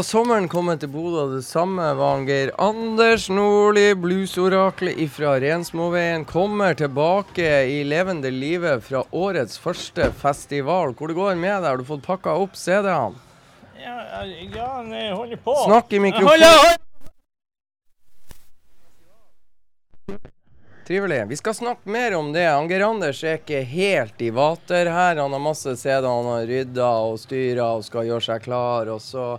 var sommeren kommet til Bodø, og det samme var han Geir Anders Nordli, bluesoraklet ifra Rensmoveien, kommer tilbake i levende live fra årets første festival. Hvor det går med deg? Har du fått pakka opp CD-ene? Ja, ja, eh, holder på. Snakk i mikrofonen. Trivelig. Vi skal snakke mer om det. Anger Anders er ikke helt i vater her. Han har masse CD han har rydda og styra og skal gjøre seg klar. Og så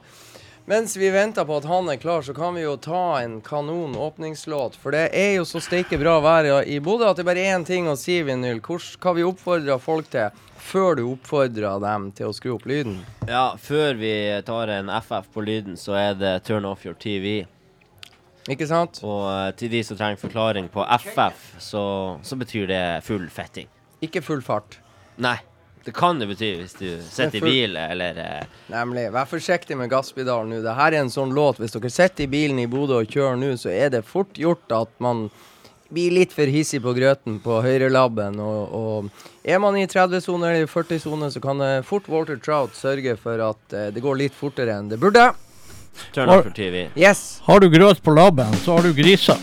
Mens vi venter på at han er klar, så kan vi jo ta en kanon åpningslåt. For det er jo så steike bra vær i Bodø at det er bare én ting å si, Vinyl. Hva vi oppfordrer folk til før du oppfordrer dem til å skru opp lyden? Ja, før vi tar en FF på lyden, så er det turn off your TV. Ikke sant? Og eh, til de som trenger forklaring på FF, så, så betyr det full fetting. Ikke full fart. Nei, det kan det bety hvis du sitter i bil eller eh, Nemlig. Vær forsiktig med gasspedalen nå. Dette er en sånn låt. Hvis dere sitter i bilen i Bodø og kjører nå, så er det fort gjort at man blir litt for hissig på grøten på høyrelabben. Og, og er man i 30-sone eller 40-sone, så kan det fort Walter Trout sørge for at eh, det går litt fortere enn det burde. turn off your TV. Yes. Har du grøt på labben, så har du grisa.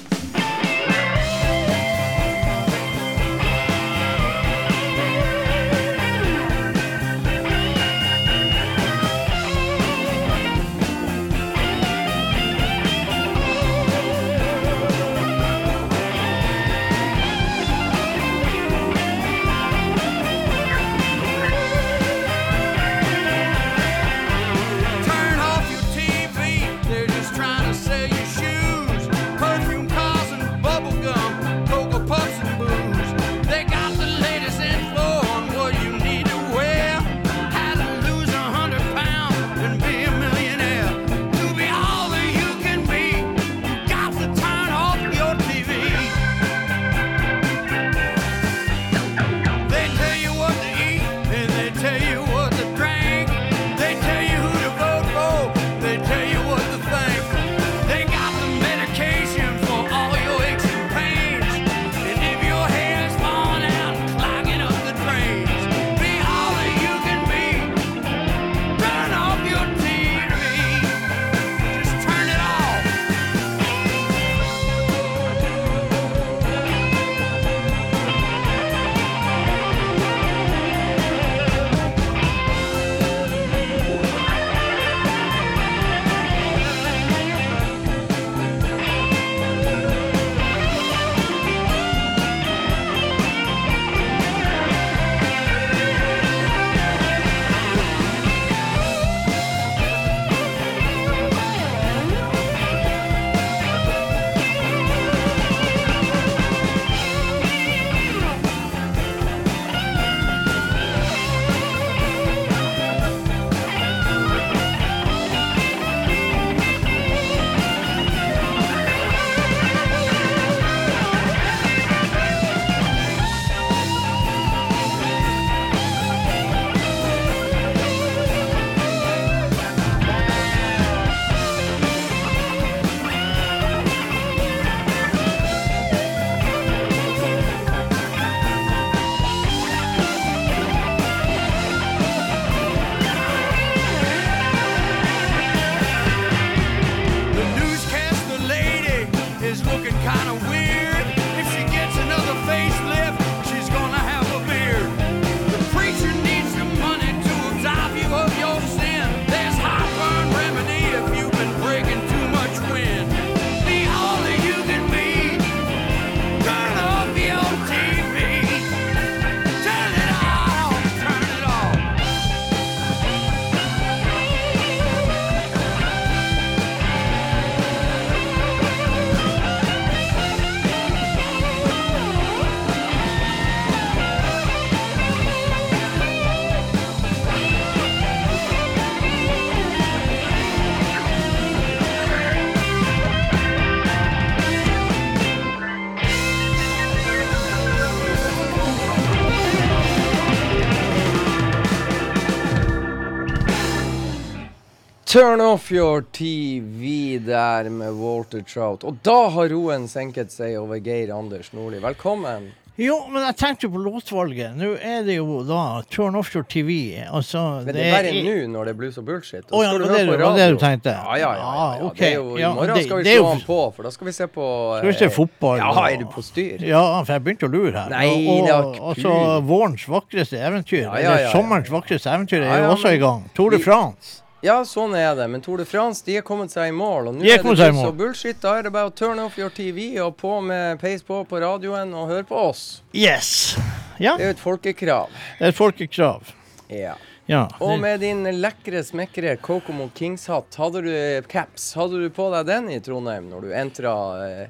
Turn off your TV der med Walter Trout. Og da har roen senket seg over Geir Anders Nordli. Velkommen. Jo, men jeg tenkte jo på låtvalget. Nå er det jo da Turn Off Your TV. Altså, Men det er bare nå når det er blues og bullshit. Å ja, skal du det høre var på det- var det du tenkte? Ja, ja, ja. ja, Ah, ja. ok. Det er jo, I morgen det- skal vi slå jo- han på, for da skal vi se på Skal vi se eh, fotball? Ja, er du på styr? Ja, for jeg begynte å lure her. Nei, og, og, og så vårens vakreste eventyr, Ja, ja, ja, eller sommerens vakreste eventyr, er jo også i gang. Tour de France. Ja, sånn er det. Men Tour de France de er kommet seg i mål. Og nå er det ikke og bullshit. Da er det bare å turn off your TV og på med peis på på radioen og høre på oss. Yes. Ja, Det er jo et folkekrav. det er et folkekrav. Ja. Ja. Og med din lekre, smekre Kokomo Kings-hatt, hadde du caps? Hadde du på deg den i Trondheim når du entra eh,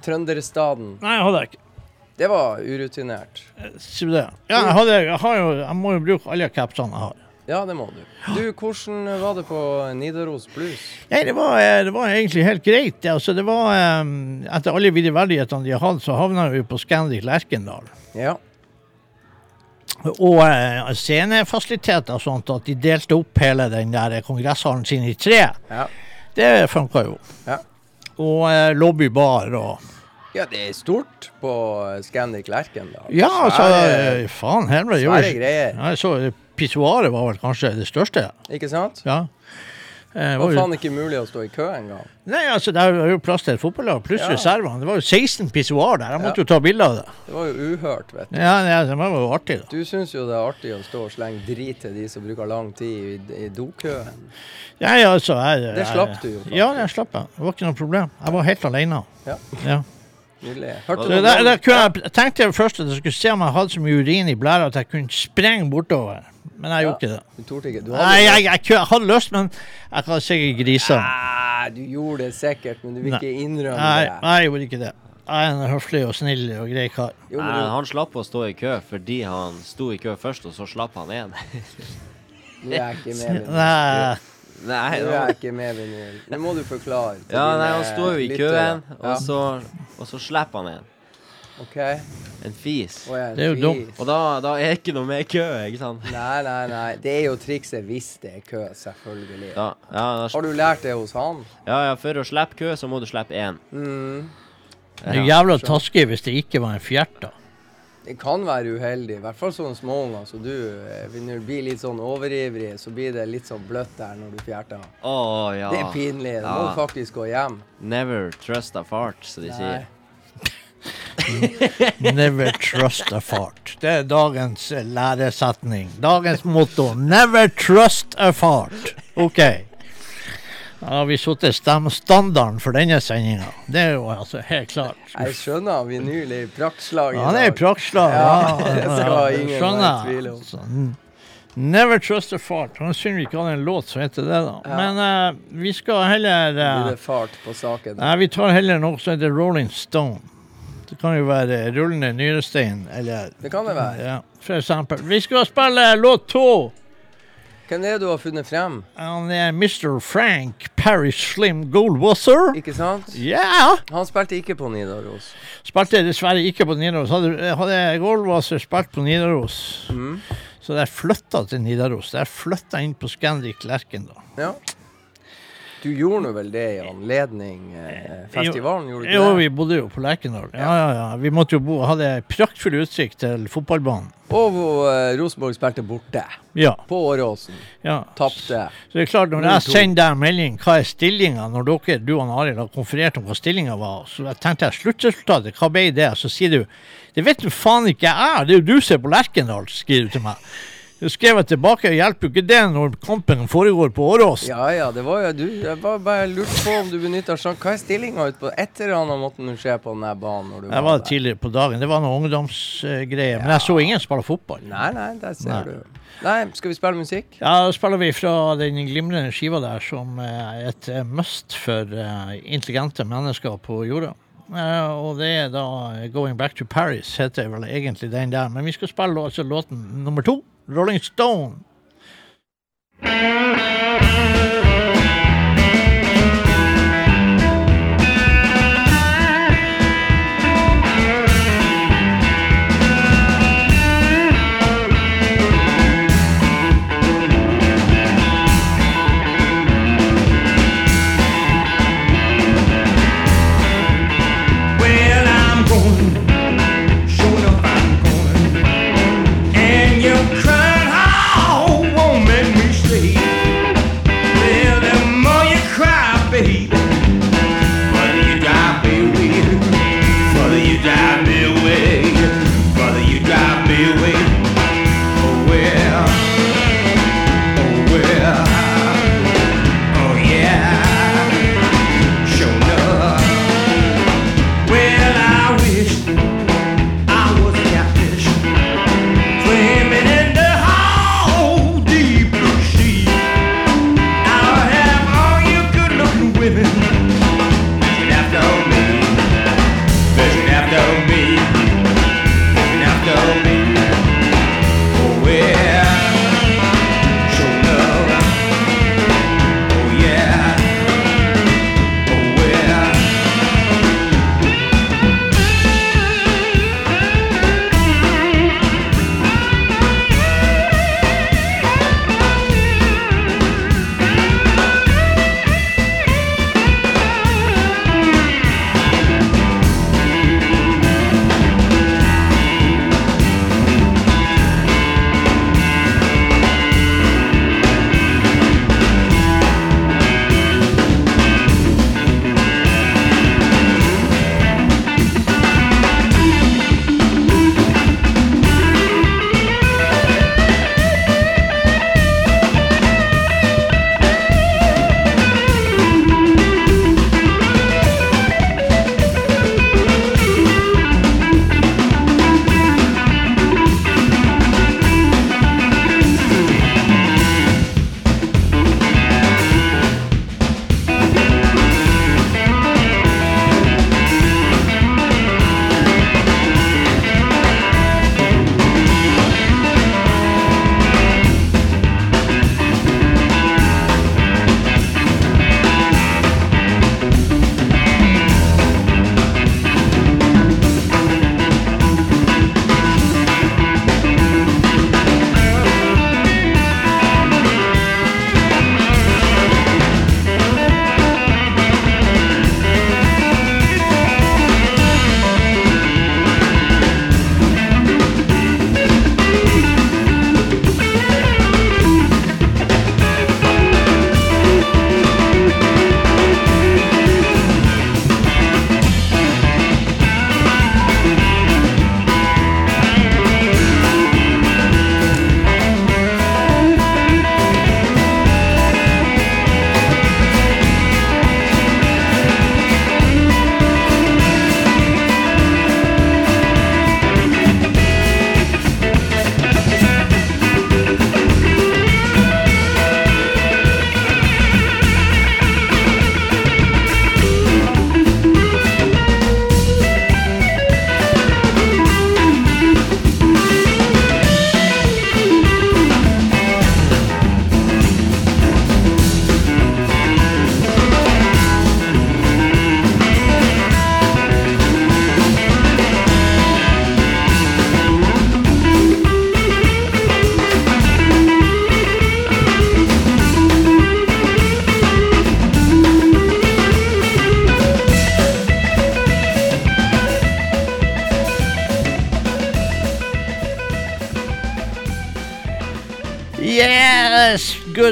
trønderstaden? Nei, jeg hadde jeg ikke. Det var urutinert. Det. Ja, jeg, hadde, jeg, har jo, jeg må jo bruke alle capsene jeg har. Ja, det må du. Du, hvordan var det på Nidaros Blues? Nei, det var, eh, det var egentlig helt greit. Altså, det var, eh, etter alle videreverdighetene de har hatt, så havna vi på Scandic Lerkendal. Ja. Og eh, scenefasiliteter og sånt, at de delte opp hele den der kongresshallen sin i tre, Ja. det funka jo. Ja. Og lobbybar og ja, det er stort på Scandic Lerkendal. Ja, altså Faen helvete. det Svære greier. Ja, jeg så Pissoaret var vel kanskje det største. Ikke sant? Ja. Eh, Det det var var faen ikke mulig å stå i kø engang. Nei, altså Det var jo plass til et fotballag, pluss Ja. reservene. Det var jo 16 pissoar der. Jeg måtte Ja. jo ta bilde av det. Det var jo uhørt, vet du. Ja, det, det var jo artig, da. Du syns jo det er artig å stå og slenge drit til de som bruker lang tid i, i dokøen. Ja, ja, altså, jeg, Det slapp du jo, faktisk. Ja, det slapp jeg. Det var ikke noe problem. Jeg var helt alene. Ja. Ja. Nydelig. Hørte du der, om- der kunne jeg, jeg tenkte først at jeg skulle se om jeg hadde så mye urin i blæra at jeg kunne sprenge bortover. Men jeg Ja. gjorde ikke det. Du torde ikke? Du Nei, jeg, jeg, jeg hadde lyst, men jeg kan sikkert grise. Nei, du gjorde det sikkert, men du vil ikke innrømme Nei, det. nei, jeg gjorde ikke det. Jeg er en høflig og snill og grei kar. Jo, Nei, han slapp å stå i kø fordi han sto i kø først, og så slapp han igjen. du, nå er jeg ikke med. Nei, Nei, du er ikke med, vinyl. Nå må du forklare. ja, nei, han står jo i køen, Ja, og så, og så slipper han igjen. OK. En fis. Og en Det er jo fis. dumt. Og da, da er ikke noe mer kø, ikke sant? Nei, nei, nei. Det er jo trikset hvis det er kø, selvfølgelig. Da, ja, da, Har du lært det hos han? ja, ja, for å slippe kø, så må du slippe én. Mm. det er jævla taskig hvis det ikke var en fjert, da. Det kan være uheldig, i hvert fall sånne småunger som du. eh, Når du blir litt sånn overivrig, så blir det litt sånn bløtt der når du fjerter. Å ja. Det er pinlig. Du må Ja. faktisk gå hjem. Never trust a fart, som de Nei. sier. Never trust a fart. Det er dagens eh, læresetning. Dagens motto. Never trust a fart. OK. Da har vi satt standarden for denne sendinga. Det er jo altså helt klart. Jeg skjønner vinyl i praktslag. Han er i praktslag. Ja, det skal ingen være i tvil om. Altså, Never trust a fart. Han synd vi ikke hadde en låt som heter det, da. Ja. Men uh, vi skal heller Blir eh, det fart på saken? Nei, vi tar heller noe som heter Rolling Stone. Det kan jo være rullende nyrestein, eller Det kan det være. Ja, for eksempel. Vi skal spille låt to. Hvem er det du har funnet frem? Han er Mr. Frank Parish Slim Goldwasser. Ikke sant? Ja! Han spilte ikke på Nidaros. Spilte dessverre ikke på Nidaros. Hadde, hadde Goldwasser spilt på Nidaros, Mm. så jeg flytta til Nidaros. Jeg flytta inn på Scandic Lerkendal. Ja. Du gjorde nå vel det i anledning eh, festivalen, gjorde du Jo, ikke vi bodde jo på Lerkendal. Ja, ja, ja. Vi måtte jo bo, hadde praktfull utsikt til fotballbanen. Og eh, Rosenborg spilte borte. Ja. På Åråsen. ja. Tapte. Så det er klart, når jeg sender deg melding hva er stillinga, når dere, du og Arild har konferert om hva stillinga var, så jeg tenkte jeg sluttresultatet, hva ble det? Så sier du det vet du faen ikke jeg er, det er jo du som er på Lerkendal, skriver du til meg. Så skrev jeg tilbake, hjelper jo ikke det når kampen foregår på Årås. Ja ja, det var jo du. Jeg bare, bare lurte på om du benytta sjansen. Hva er stillinga ute på Et eller annet måtte nå skje på den der banen når du Jeg var der. tidligere på dagen, det var noen ungdomsgreier, men jeg så ingen spille fotball. Nei, nei, der ser Nei. du. Nei, skal vi spille musikk? Ja, da spiller vi fra den glimrende skiva der, som er et must for eh, intelligente mennesker på jorda. Uh, og det er da 'Going Back to Paris', heter vel egentlig den der. Men vi skal spille altså låten nummer to, 'Rolling Stone'.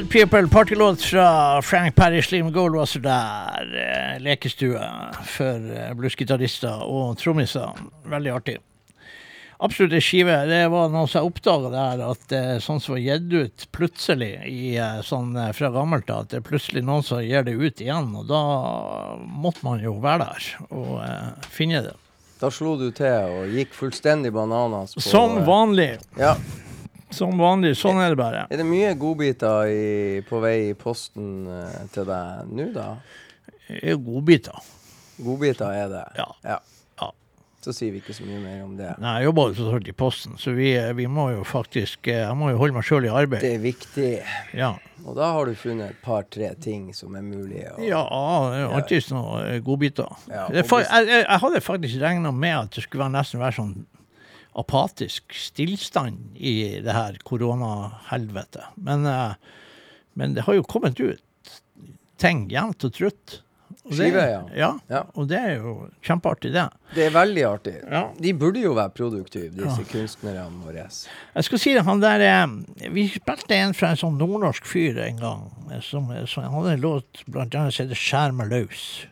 Good people. Partylåt fra Frank Perry Slim Gold var så der. Eh, lekestue for eh, bluesgitarister og trommiser. Veldig artig. Absolutt en skive. Det var noe som oppdaga der, at eh, sånn som var gitt ut plutselig i, sånn, fra gammelt av, at det er plutselig noen som gir det ut igjen. Og da måtte man jo være der og eh, finne det. Da slo du til og gikk fullstendig bananas på Som vanlig. Ja. Som vanlig. Sånn er det bare. Er det mye godbiter i, på vei i posten eh, til deg nå, da? Det er jo godbiter. Godbiter er det? Ja. ja. Ja. Så sier vi ikke så mye mer om det. Nei, jeg jobber jo så i Posten, så vi, vi må jo faktisk eh, Jeg må jo holde meg sjøl i arbeid. Det er viktig. Ja. Og da har du funnet et par-tre ting som er mulige. å- ja, det er jo alltid noen eh, godbiter. Ja, er jeg, jeg, jeg hadde faktisk regna med at det skulle være nesten være sånn apatisk stillstand i det her koronahelvetet. Men, eh, men det har jo kommet ut ting jevnt og trutt. Og det- Skive, ja. ja. Ja. Og det er jo kjempeartig, det. Det er veldig artig. Ja. De burde jo være produktive, disse kunstnerne våre. Jeg skal si det, han der eh, Vi spilte en fra en sånn nordnorsk fyr en gang. eh, Som, som han hadde en låt blant annet som heter 'Skjær meg løs'.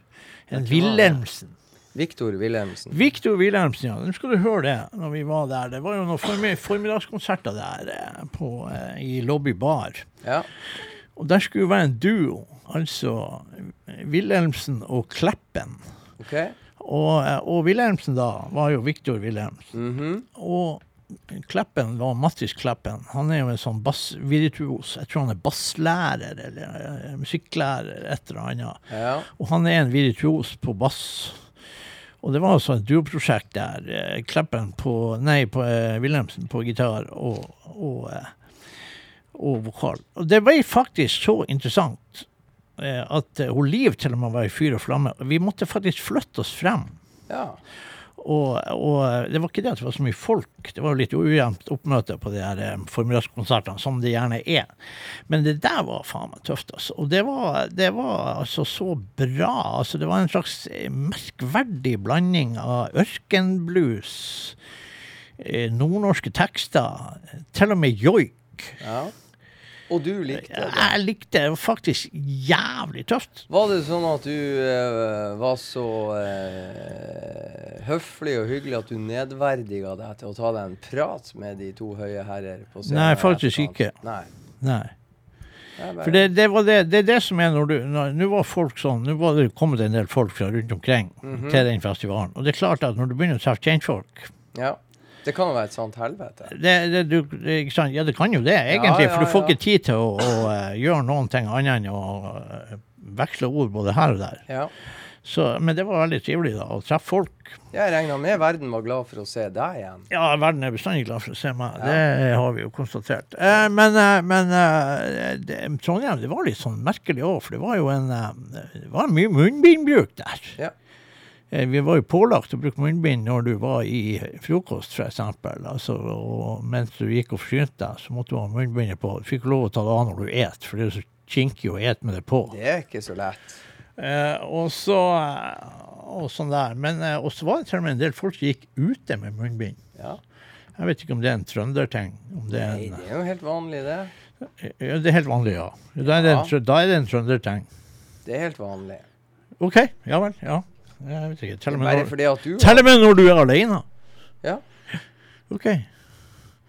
En Wilhelmsen. Viktor Wilhelmsen. Victor Wilhelmsen, ja. Nå skal du høre det når vi var der. Det var jo noen form formiddagskonserter der eh, på, eh, i Lobby Bar. Ja. Og der skulle jo være en duo. Altså Wilhelmsen og Kleppen. OK? Og, eh, og Wilhelmsen da var jo Victor Wilhelmsen. Mhm. Og Kleppen var Mattis Kleppen. Han er jo en sånn bassvirtuos. Jeg tror han er basslærer eller musikklærer, et eller annet. Ja. Og han er en virtuos på bass. Og det var altså et duoprosjekt der. eh, Kleppen på Nei, på eh, Wilhelmsen på gitar og, og, eh, og vokal. Og det ble faktisk så interessant eh, at eh, hun Liv til og med var i fyr og flamme. Vi måtte faktisk flytte oss frem. ja. Og, og det var ikke det at det var så mye folk. Det var jo litt ujevnt oppmøte på de her eh, formiddagskonsertene, som det gjerne er. Men det der var faen meg tøft, altså. Og det var, det var altså så bra. Altså, det var en slags merkverdig blanding av ørkenblues, eh, nordnorske tekster, til og med joik. ja. Og du likte det? Jeg likte det. Faktisk jævlig tøft. Var det sånn at du eh, var så eh, høflig og hyggelig at du nedverdiga deg til å ta deg en prat med de to høye herrer på scenen? Nei, faktisk ikke. Nei. Nei. For det, det, var det, det er det som er når du Nå var folk sånn, nå var det kommet en del folk fra rundt omkring Mhm. til den festivalen. Og det er klart at når du begynner å treffe kjentfolk Ja. Det kan jo være et sånt helvete. det, det, du, sant? Ja, det kan jo det, egentlig. ja, For du får ikke tid til å, å eh, gjøre noen ting annet enn å eh, veksle ord både her og der. Ja. Så, men det var veldig trivelig da, å treffe folk. Jeg regna med verden var glad for å se deg igjen. Ja, verden er bestandig glad for å se meg. Det har vi jo konstatert. Eh, men eh, men det, Trondheim det var litt sånn merkelig òg, for det var jo en Det var mye munnbindbruk der. Ja. Eh, Vi var jo pålagt å bruke munnbind når du var i frokost, f.eks. Altså, og mens du gikk og forsynte deg, så måtte du ha munnbindet på. Du fikk lov å ta det av når du et, for det er så kinkig å ete med det på. Det er ikke så lett. Eh, og så og sånn der. Men eh, var det til og med en del folk som gikk ute med munnbind. Ja. Jeg vet ikke om det er en trønderting. Det er Nei, det er jo helt vanlig, det. ja, det er helt vanlig, ja. Da er det en, da er det en trønderting. Det er helt vanlig. OK, ja vel. Ja. Jeg vet ikke. Til og med når, du til og med når du er alene. Ja. OK.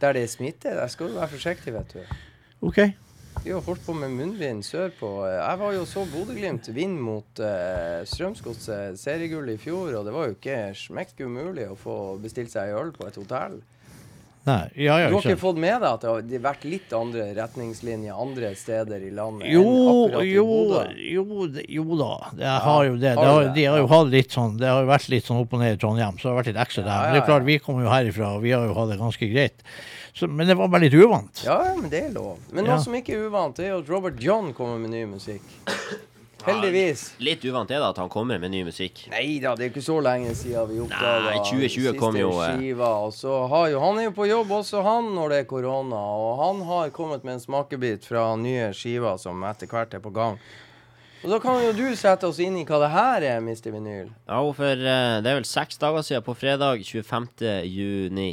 Der det er smitte, der skal du være forsiktig, vet du. OK. Vi har holdt på med munnbind sørpå. Jeg var jo så Bodø-Glimt vinne mot uh, Strømsgodset seriegull i fjor, og det var jo ikke smekk umulig å få bestilt seg en øl på et hotell. Nei, ja, ja, Du har ikke fått med deg at det har vært litt andre retningslinjer andre steder i landet Jo, enn akkurat i jo, Bodø? jo, jo da. Det har jo det. har det de har jo hatt litt sånn Det har jo vært litt sånn opp og ned i Trondheim, så det har vært litt ekstra der. Men det er klart, ja. vi kommer jo herifra, og vi har jo hatt det ganske greit. Så, men det var bare litt uvant. Ja, ja, men det er lov. Men Ja. noe som ikke er uvant, det er jo at Robert John kommer med ny musikk. Heldigvis. Litt uvant er det at han kommer med ny musikk. Nei da, det er ikke så lenge siden vi oppdaga siste 2020 kom jo, eh. skiva. Og så har jo, han er jo på jobb også, han, når det er korona. Og han har kommet med en smakebit fra nye skiver som etter hvert er på gang. Og da kan jo du sette oss inn i hva det her er, Mr. Vinyl. Ja, for eh, det er vel seks dager siden, på fredag 25. juni,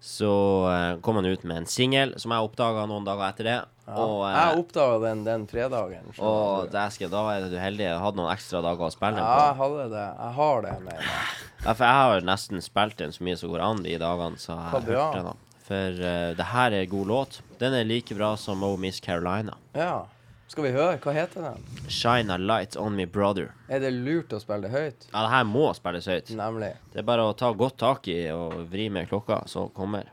så eh, kom han ut med en singel som jeg oppdaga noen dager etter det. Og, eh, Jeg oppdaga den den fredagen. Og dæsken, da er du heldig. Jeg hadde noen ekstra dager å spille den på. Ja, jeg hadde det. Jeg har det med meg. Ja, for jeg har nesten spilt den så mye som går an de dagene, så jeg har bra. hørt den. da. For uh, det her er en god låt. Den er like bra som Oh Miss Carolina. Ja. Skal vi høre? Hva heter den? Shine a light on me brother. Er det lurt å spille det høyt? Ja, det her må spilles høyt. Nemlig. Det er bare å ta godt tak i og vri med klokka, så kommer.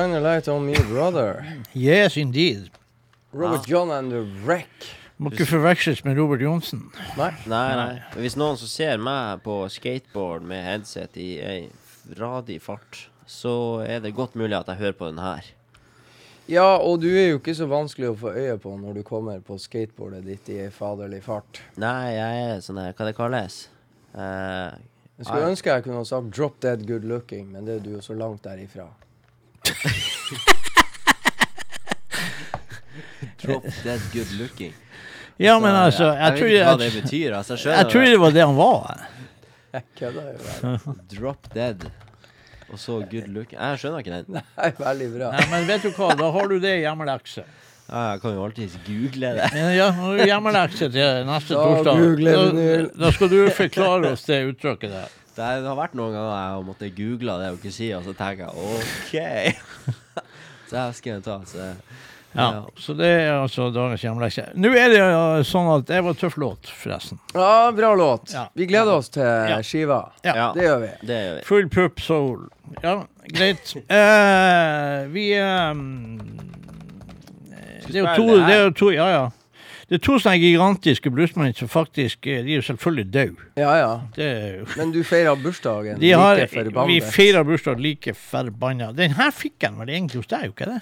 Shine a light on me, brother. Yes, indeed. Robert John and the Wreck. Må ikke forveksles med Robert Johnsen. Nei. Nei, nei. Hvis noen som ser meg på skateboard med headset i ei radig fart, så er det godt mulig at jeg hører på den her. Ja, og du er jo ikke så vanskelig å få øye på når du kommer på skateboardet ditt i ei faderlig fart. Nei, jeg er sånn her Hva det kalles? Eh, Jeg skulle Nei. ønske jeg kunne ha sagt 'drop dead good looking', men det er du jo så langt derifra. Drop dead good looking. Ja, men altså, jeg, jeg, jeg vet ikke hva det betyr. Altså, jeg jeg tror det var det han var. Jeg kødder jo. bare. Drop dead. Og så good look. Jeg skjønner ikke den. Nei, veldig bra. Nei, men vet du hva, da har du det i hjemmelekse. Ja, jeg kan jo alltids google det. Men Ja, hjemmelekse til neste Da torsdag. Da, da skal du forklare oss det uttrykket der. Det har vært noen ganger jeg har måttet google det og ikke si, og så tenker jeg OK. så her skal jeg ta. Så, Ja, Så det er altså dagens hjemmelekse. Nå er det uh, sånn at det var tøff låt, forresten. Ja, bra låt. Ja. Vi gleder oss til Ja. skiva. Ja. Ja. Det gjør vi. Det gjør vi. Full pupp soul. Ja, greit. uh, vi um, Det er jo to, det er jo to Ja, ja. Det er to sånne gigantiske bluesmenn som faktisk eh, De er jo selvfølgelig døde. Ja, ja. Det Men du feirer bursdagen de har, like forbanna? vi feirer bursdagen like forbanna. Den her fikk jeg vel egentlig hos deg, jo ikke det?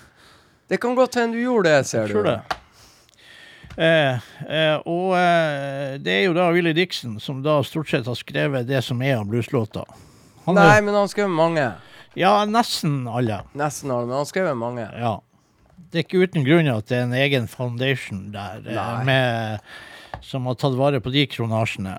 Det kan godt hende du gjorde det, ser du. det. Eh, eh, og eh, det er jo da Willy Dixon som da stort sett har skrevet det som er av blueslåter. Nei, er- men han skrev mange. Ja, nesten alle. Nesten alle, men han skrev mange. Ja. Det er ikke uten grunn at det er en egen foundation der eh, med, som har tatt vare på de kronasjene.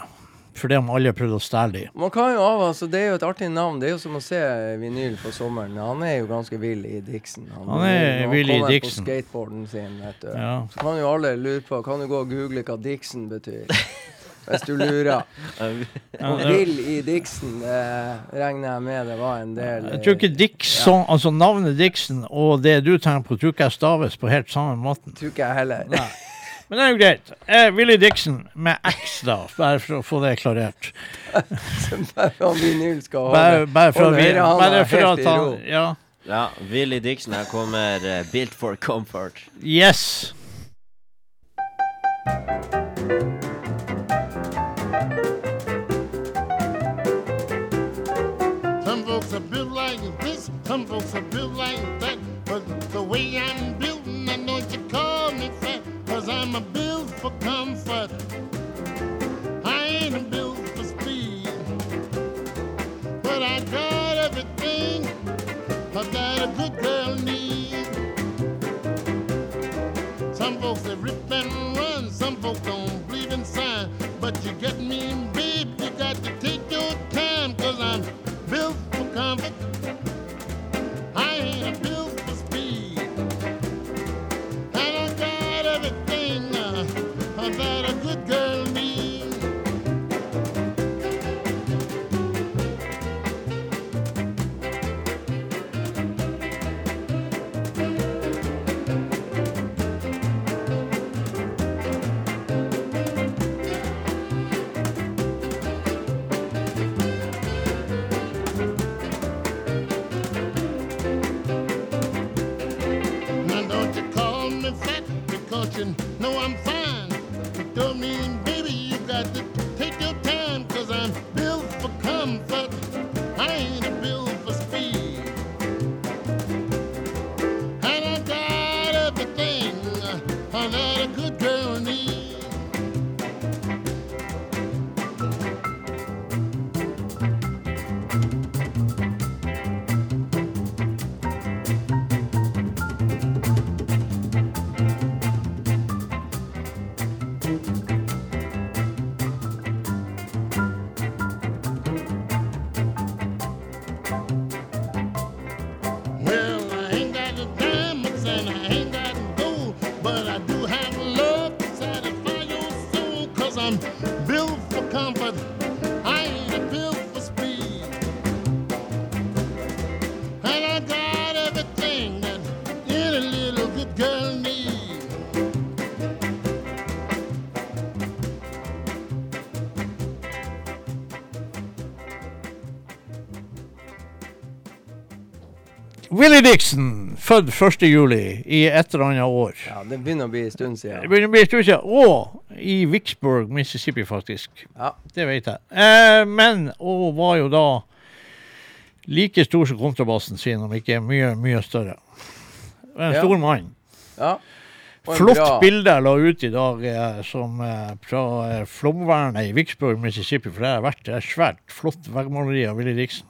Fordi om alle prøvde å stjele de. Man kan jo av, altså, Det er jo et artig navn. Det er jo som å se vinyl på sommeren. Han er jo ganske vill i Dixon. Han er vill i kommer Dixon. på skateboarden sin, vet du. Ja. Så kan jo alle lure på Kan du gå og google hva Dixon betyr? Hvis du lurer. Ja, Og det- i Dixon, det regner jeg med det var en del Jeg tror ikke Dixon, altså navnet Dixon og det du tenker på, tror ikke jeg staves på helt samme måten. Tror ikke jeg heller. Nei. Men det er jo greit. Eh, Willy Dixon med X, da, bare for å få det klarert. Bare for vinyl skal holde Bare, bare for, holde ta vi, høyrehånda bare for at i han. Ja. Ja, Willy Dixon her kommer uh, Built for comfort. Yes. Some Some folks they rip and run, some folks don't believe in sign. But you get me, because you know I'm fine. Willy Dixon, født 1. juli i et eller annet år. Ja, det begynner å bli en stund siden. Det begynner å bli en stund siden. Og i Vicksburg, Mississippi, faktisk. Ja. Det vet jeg. Eh, men og var jo da like stor som kontrabassen sin, om ikke mye, mye større. En Ja. stor mann. ja. Flott bra- bilde jeg la ut i dag eh, som eh, fra eh, flomvernet i Vicksburg, Mississippi. For det har vært et svært, flott veggmaleri av Willy Dixon.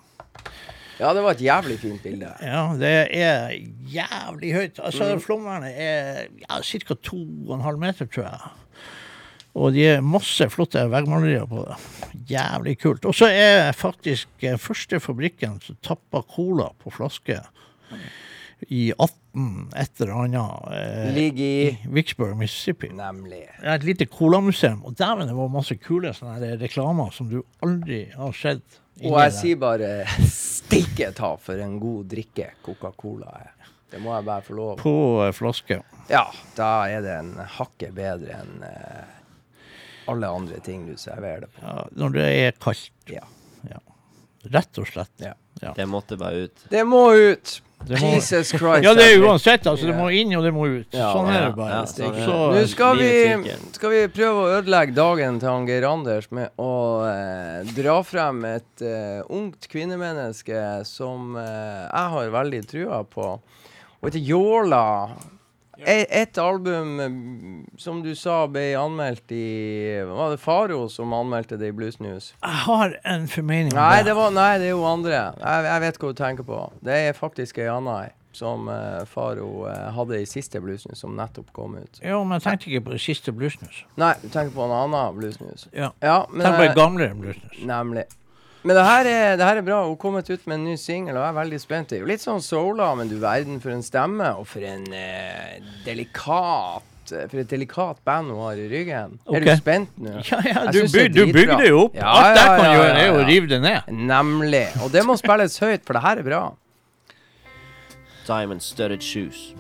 Ja, det var et jævlig fint bilde. Ja, det er jævlig høyt. Altså, Mm. Flomvernet er ja, ca. 2,5 meter, tror jeg. Og de er masse flotte veggmalerier på det. Jævlig kult. Og så er faktisk eh, første fabrikken som tappa cola på flaske i 18 et eller annet eh, Ligger i i Vicksburg, Mississippi. Nemlig. Det er et lite colamuseum, og dæven, det var masse kule sånne reklamer som du aldri har sett. Og jeg der. sier bare steike ta for en god drikke Coca-Cola er. Det må jeg bare få lov. På eh, flaske. Ja, da er det en hakket bedre enn eh, alle andre ting du serverer det på. Ja, når det er kaldt. Ja. Rett og slett. Ja. Ja. Det måtte bare ut. Det må ut! Må- Jesus Christ. Ja, det er uansett. altså. Det må inn, og det må ut. Ja, sånn er det bare. ja, sånn. Så, Nå skal vi, skal vi prøve å ødelegge dagen til han Geir Anders med å eh, dra frem et eh, ungt kvinnemenneske som eh, jeg har veldig trua på. Og heter Jåla. E et album eh, som du sa ble anmeldt i Var det Faro som anmeldte det i Blues News? jeg har en formening Nei, det, var, nei, det er jo andre. Jeg, jeg vet hva du tenker på. Det er faktisk ei anna ei som uh, Faro uh, hadde i siste Blues News, som nettopp kom ut. Jo, men jeg tenkte ikke på det siste Bluesnus. Nei, du tenker på en annen Blues News. Ja. Ja, men Tenk på en gamlere Bluesnus. Nemlig. Men det her, er, det her er bra. Hun har kommet ut med en ny singel, og jeg er veldig spent. Det er jo litt sånn sola, men du verden for en stemme, og for en eh, delikat eh, For et delikat band hun har i ryggen. Er du spent nå? Ja, ja, du, byg, du det jo opp. Ja, Alt jeg ja, kan ja, gjøre, ja, er å rive det ned. Nemlig. Og det må spilles høyt, for det her er bra. Diamond studded shoes.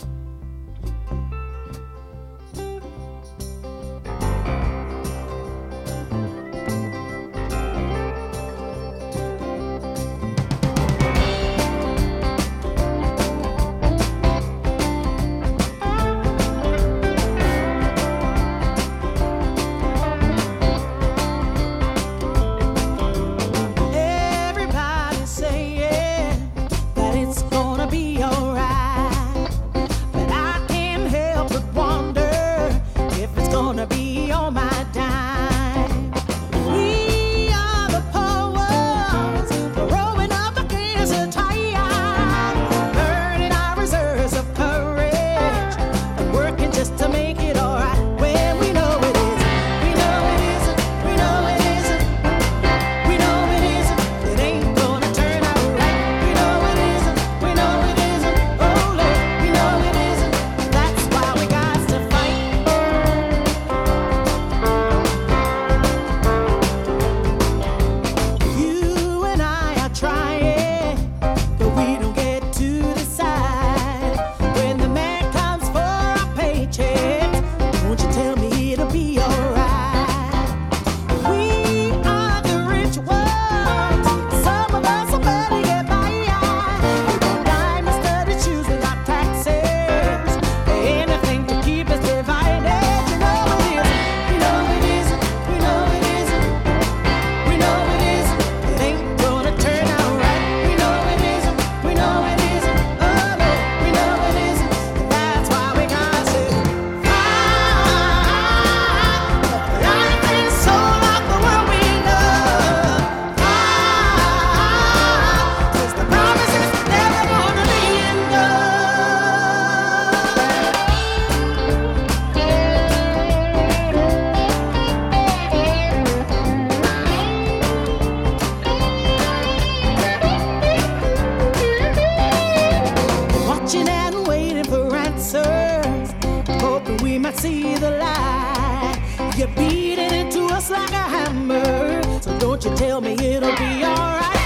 You're beating into us like a hammer, so don't you tell me it'll be alright.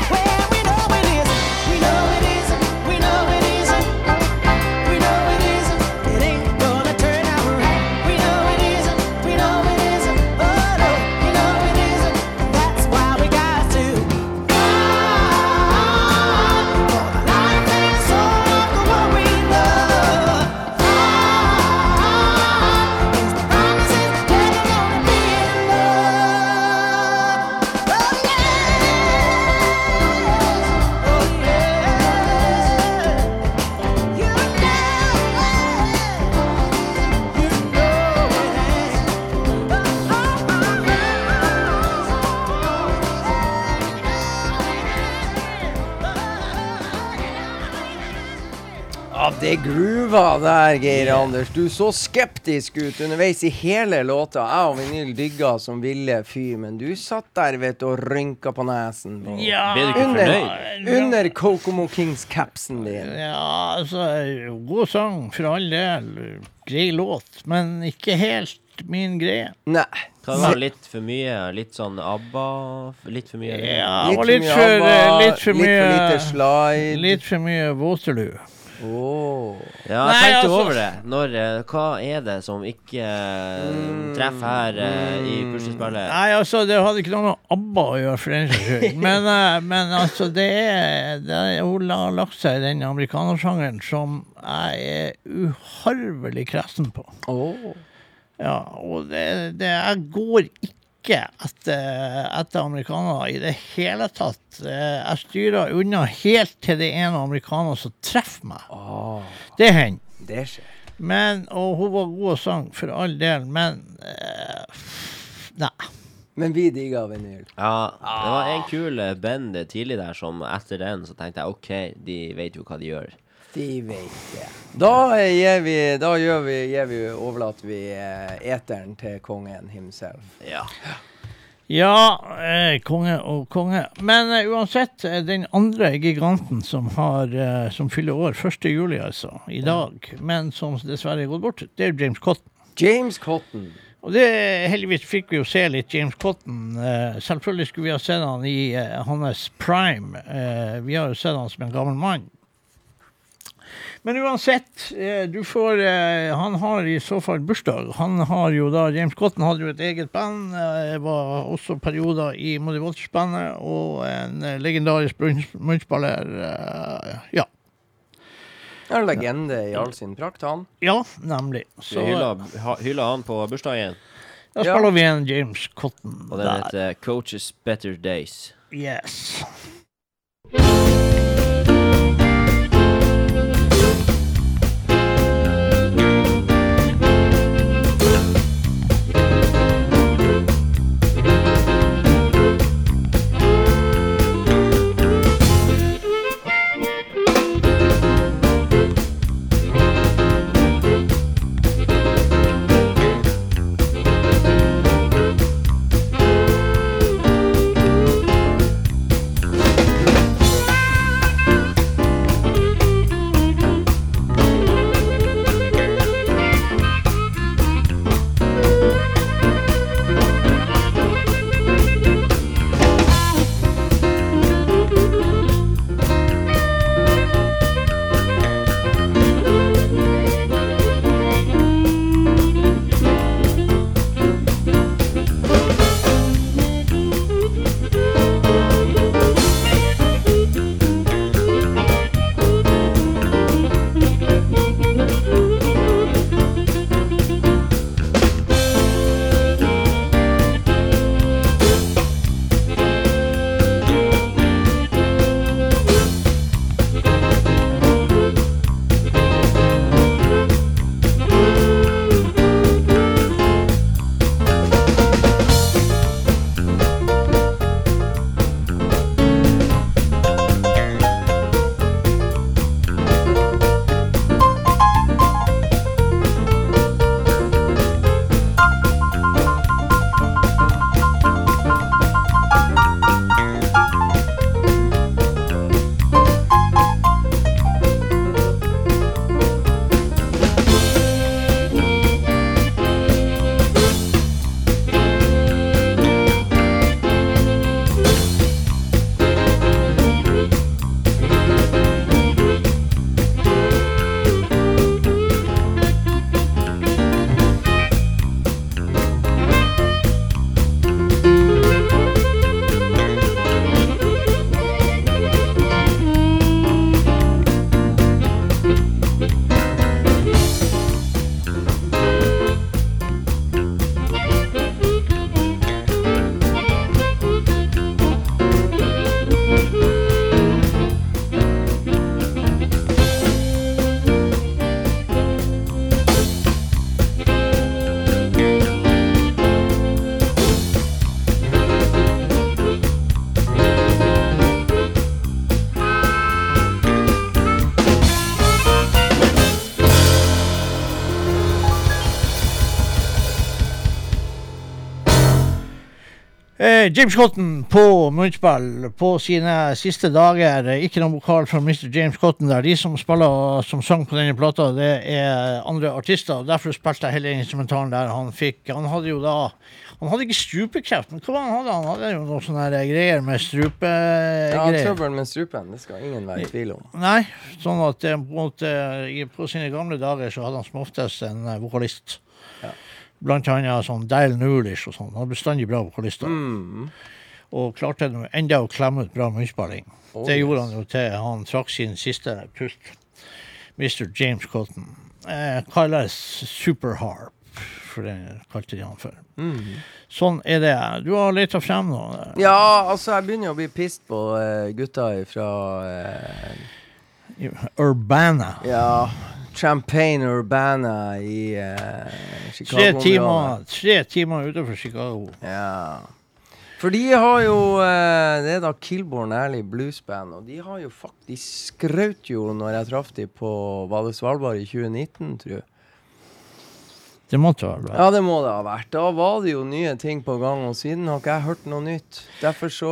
Groova der, Geir Anders. Du så skeptisk ut underveis i hele låta. Jeg og Vinyl digga som ville fy, men du satt der vet du, og rynka på nesen. Og Ja, Ble du ikke under, fornøyd? under Kokomo Kings-capsen din. Ja, altså God sang, for all del. Grei låt, men ikke helt min greie. Nei. Kan være litt for mye? Litt sånn ABBA? Litt for mye Ja, Litt litt, for mye for, ABBA, litt for litt for lite slide. Litt for mye Waterloo. Åh. Ja, jeg Nei, tenkte altså- over det. Når, eh, hva er det som ikke eh, treffer her eh, i puslespillet? Nei, altså, det hadde ikke noe med ABBA å gjøre, for den saks skyld. Men, men altså, det er, det er Hun har lagt seg i den amerikanersjangeren som jeg er uharvelig kresen på. Åh. Ja, og det, det Jeg går ikke etter, etter amerikanere i det hele tatt. Eh, Jeg styrer unna helt til det er en amerikaner som treffer meg. Oh, Det hender. det skjer. Men, og hun var god og sang, for all del, men eh, Nei. Men vi digga vinyl. Ja, det var en kul eh, band tidlig der som etter den så tenkte jeg OK, de vet jo hva de gjør. De vet det. Da, gir vi, da gjør vi, gir vi, overlater vi eh, eteren til kongen himself. Ja. Ja, eh, konge og konge. Men eh, uansett, eh, den andre giganten som, har, eh, som fyller år 1. juli, altså, i dag, men som dessverre er gått bort, det er James Cotton. James Cotton. Og det, heldigvis fikk vi jo se litt James Cotton. Eh, selvfølgelig skulle vi ha sett han i eh, hans prime. Eh, vi har jo sett han som en gammel mann. Men uansett, eh, du får eh, Han har i så fall bursdag. Han har jo da James Cotton hadde jo et eget band. Eh, var også perioder i Muddy Waters-bandet, og en legendarisk munchballer. Ja. Det ja. En legende i all sin prakt, han. ja, nemlig. Så hylla han på bursdagen, da Ja. spiller vi en James Cotton og den heter Coaches Better Days. Yes. James Cotton på munnspill på sine siste dager. Eh, Ikke noen vokal fra Mr. James Cotton der. De som spiller som sang på denne plata, det er andre artister. Derfor spilte jeg hele instrumentalen der han fikk. Han hadde jo da Han hadde ikke strupekreft, men hva var det han hadde? Han hadde jo noen sånne greier med Ja, strupegreier. trøbbel med strupen, det skal ingen være i tvil om. Nei, sånn at på, en måte, på sine gamle dager så hadde han som oftest en eh, vokalist. Blant annet sånn Dale Nulish og sånn. Han hadde bestandig bra vokalister. Mm. Og klarte nå enda å klemme ut bra munnspilling. Oh, det gjorde han jo til han trakk sin siste pust. Mr. James Cotton. Eh, kalles Superharp, for det kalte de han for. Mm. Sånn er det. Du har leta frem noe. Ja, altså, jeg begynner å bli pissed på eh, gutta fra Urbana. Ja, Champagne Urbana i uh, Tre Chicago. timer, tre timer utenfor Chicago. Ja. For de har jo uh, Det er da Kilborn Ærlig Bluesband, og de har jo faktisk skraut jo når jeg traff dem på Var det Svalbard i 2019, tror jeg. Det måtte vel være. Ja, det må det ha vært. Da var det jo nye ting på gang, og siden har ikke jeg hørt noe nytt. Derfor så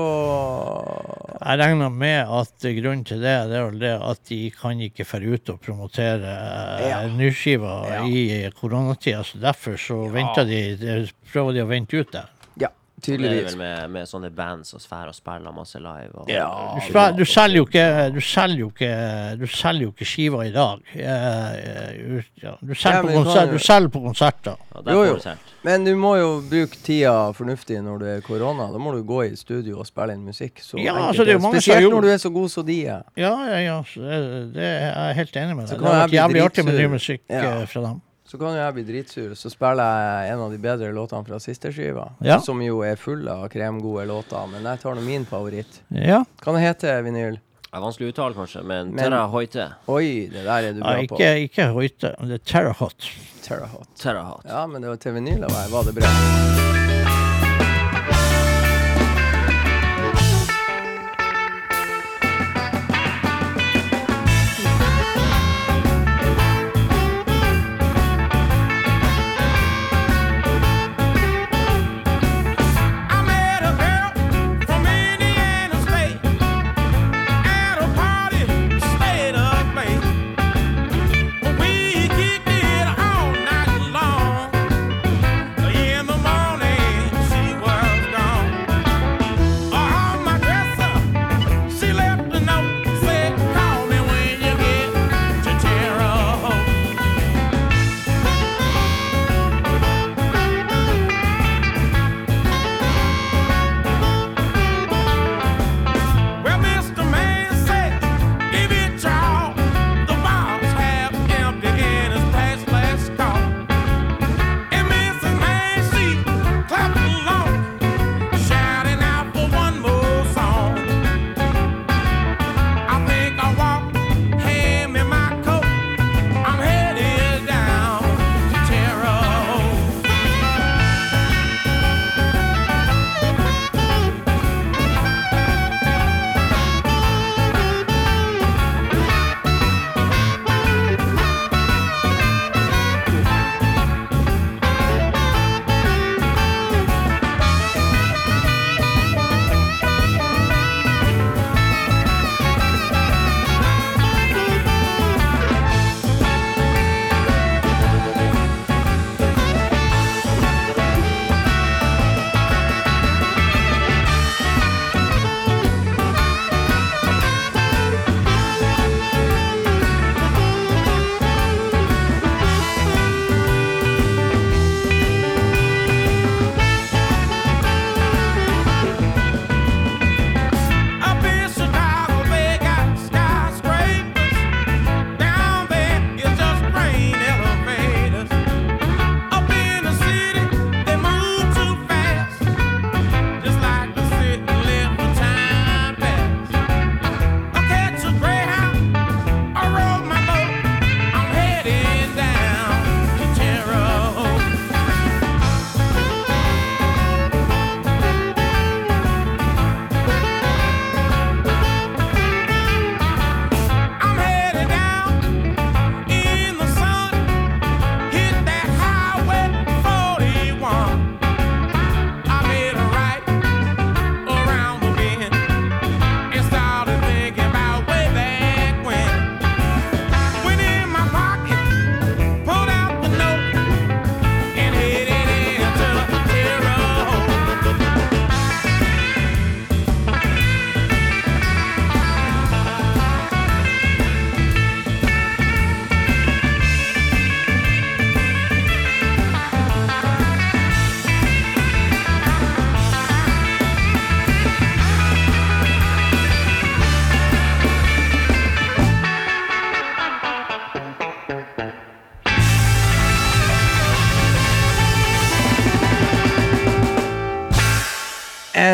Jeg regner med at grunnen til det, det er vel det at de kan ikke dra ut og promotere eh, Ja. nyskiva Ja. i koronatida. Så derfor så de, de prøver de å vente ut det. Er tydeligvis. vel med, med sånne bands som sfærer og spiller masse live. Og, Ja, Du, spiller, du, selger jo ikke, du, selger jo ikke, du selger jo ikke skiver i dag. Eh, eh. Du, selger Ja, på men du selger på konserter. Ja, Jo, jo. Men du må jo bruke tida fornuftig når det er korona. Da må du gå i studio og spille inn musikk. Så Ja, altså, det er mange Spesielt når du er så god som de er. Ja, ja, ja. Det, det er jeg helt enig med deg. kan Det har vært jævlig artig med ny musikk Ja. eh, fra dem. Så kan jo jeg bli dritsur, så spiller jeg en av de bedre låtene fra siste skiva. Ja. Som jo er full av kremgode låter, men jeg tar nå min favoritt. Ja. Kan det hete vinyl? Det er vanskelig å uttale, kanskje, men, Men- Terra Hoite. Oi, det der er du ja bra ikke, på. ikke Hoite, det er Terra Hot. Terra Hot. Terra Hot. Ja, men det var til vinyl var, var det bra.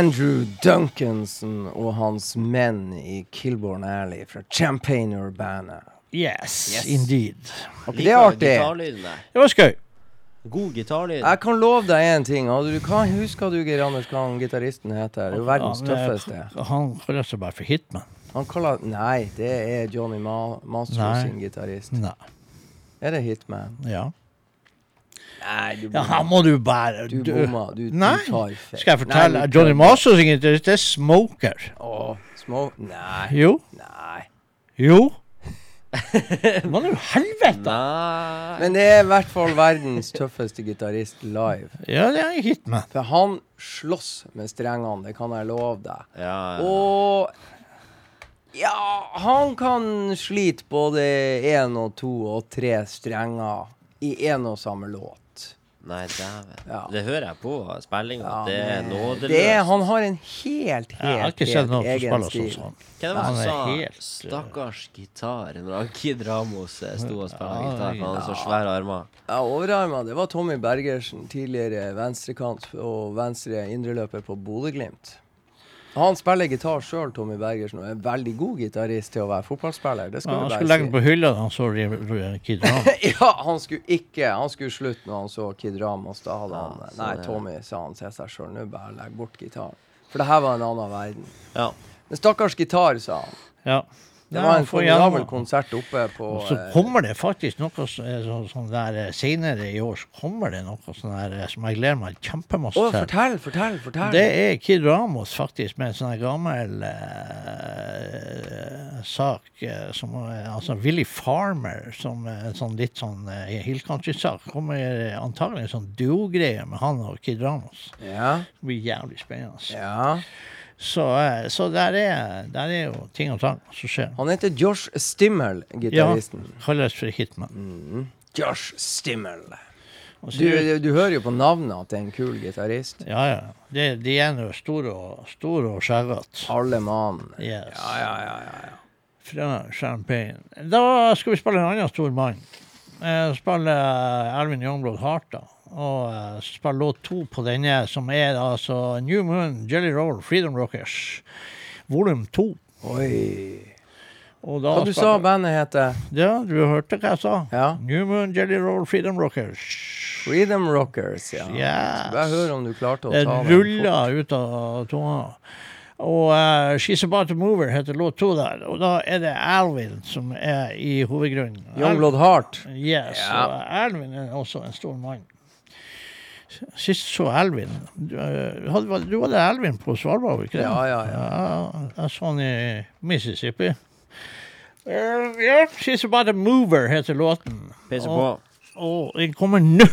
Andrew Duncanson og hans menn i Kilborn Alley fra Champagne Urbana. Yes, Yes. indeed. Var ikke det artig? Det var skøy. God gitarlyd. Jeg kan love deg én ting. Du, hva husker du, Geir Anders, hva han gitaristen heter? Det er jo verdens Han, tøffeste. Han kaller seg bare for Hitman. Han kaller Nei, det er Johnny Ma Mastro Nei. sin gitarist. Nei. Er det Hitman? Ja. Nei, du ja, her må du bare Du bomma. Du, Nei. du tar feil. Skal jeg fortelle? Nei, Johnny synger gitarist, det er Smoker. Å, små Nei. Jo. Nei. Jo. Hva jo helvete? Nei Men det er i hvert fall verdens tøffeste gitarist live. Ja, det er med. For han slåss med strengene, det kan jeg love deg. Ja, ja. Og ja, han kan slite både én og to og tre strenger i én og samme låt. Nei, dæven. Ja. Det hører jeg på spillinga. Ja, det er nådeløst. han har en helt, Jeg har helt, ikke sett helt noen som spiller sånn stil. han. Hva var det som sa helt, eh, 'stakkars gitar' når han Kid Ramos eh, sto og spilte Ja, gitar? Han hadde så ja. svære armer. Ja, overarmer. det var Tommy Bergersen, tidligere venstrekant og venstre indreløper på Bodø-Glimt. Han spiller gitar sjøl, Tommy Bergersen, og er en veldig god gitarist til å være fotballspiller. Det skal Ja, han skulle legge den på hylla da han så Kid Ram. Ja, han skulle ikke Han skulle slutte når han så Kid Ramos. Da hadde han ja, Nei, det- Tommy, sa han til seg sjøl, nå bare legg bort gitaren. For det her var en annen verden. Ja. Men stakkars gitar, sa han. Ja. Det var en formidabel konsert oppe på Og så eh, kommer det faktisk noe så- så- sånn der eh, senere i år, så kommer det noe sånn der eh, som jeg gleder meg kjempemasse til. fortell, fortell, fortell. Det er Kid Ramos faktisk, med en sånn gammel eh, sak eh, som eh, Altså Willy Farmer, som eh, en sånn litt sånn uh, Hill Country-sak. Kommer eh, antagelig en sånn duo-greie med han og Kid Ramos. Ja, Det blir jævlig spennende. ja. Så, eh, så der, er, der er jo ting og tang som skjer. Han heter Josh Stimmel, Ja, gitaristen. kalles for Hitman. Josh Stimmel. Du, du, du hører jo på navnet at det er en kul gitarist. Ja, ja. De, de er nå store og, store og skjærete. Alle mann. Yes. Ja, ja, ja, ja, ja. Fra Champagne. Da skal vi spille en annen stor mann. Eh, spille Ervin Youngblood Hart, da. Og eh, spille låt to på denne, som er altså New Moon, Jelly Roll, Freedom Rockers, volum to. Oi. Og da Hva du sa spiller- bandet heter? Ja, du hørte hva jeg sa? Ja. New Moon, Jelly Roll, Freedom Rockers. Freedom Rockers, ja. Yes. Bare hør om du klarte å ta den. ruller ut av tunga. Og uh, She's About To Mover heter låt to der. Og da er det Alvin som er i hovedgrunnen. Youngblood Heart. Yes, Ja. og Alvin er også en stor mann. Sist så Elvin Du, eh, hadde, du hadde Elvin på Svalbard, ikke det? Ja, ja, ja. Jeg så han i Mississippi. Uh, yeah. She's About A Mover heter låten. Peiser Og- på. Og den kommer nå.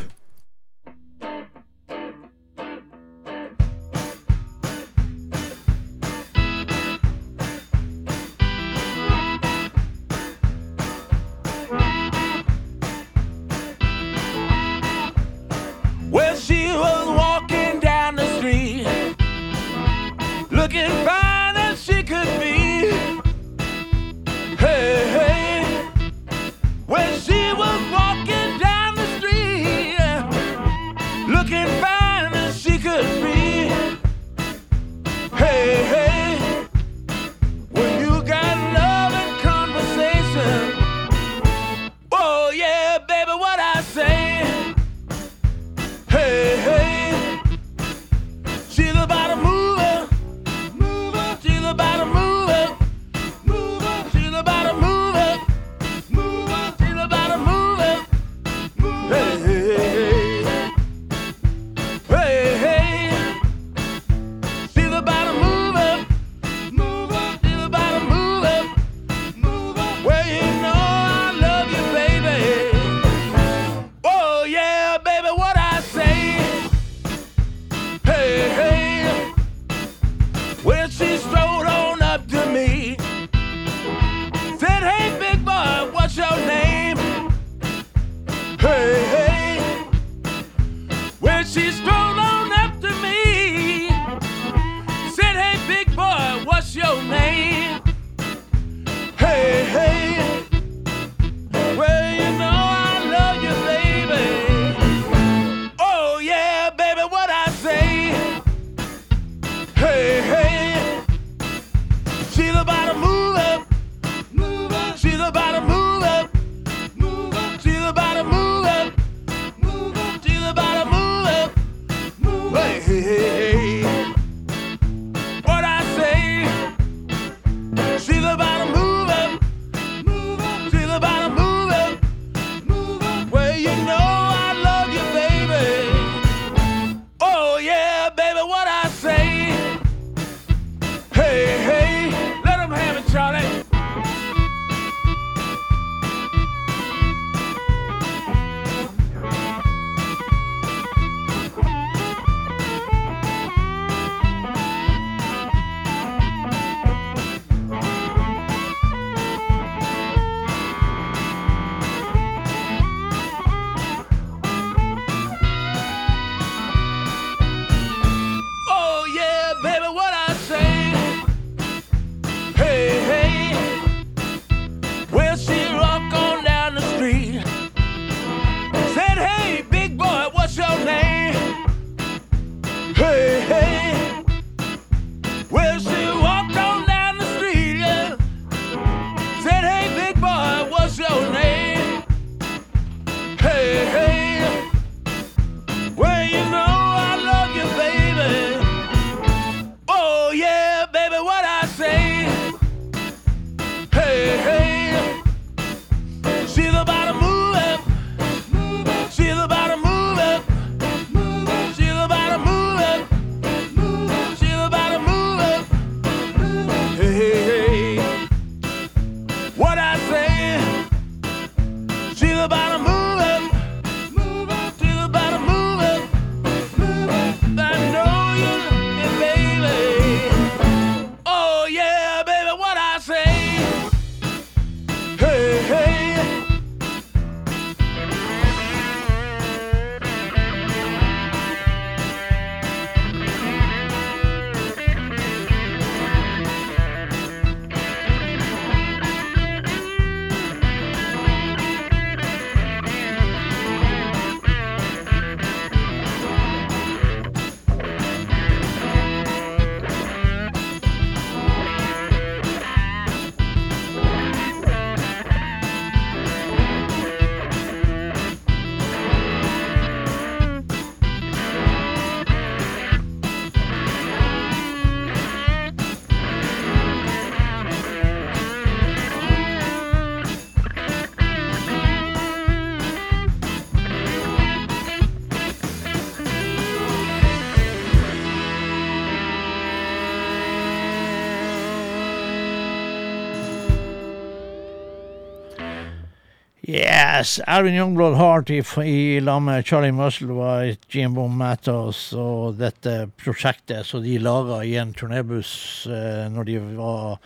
Yes, Alvin Youngblood Heart i, i lag med Charlie Musselwhite, Jimbo Matos og dette prosjektet som de laga i en turnébuss eh, når de var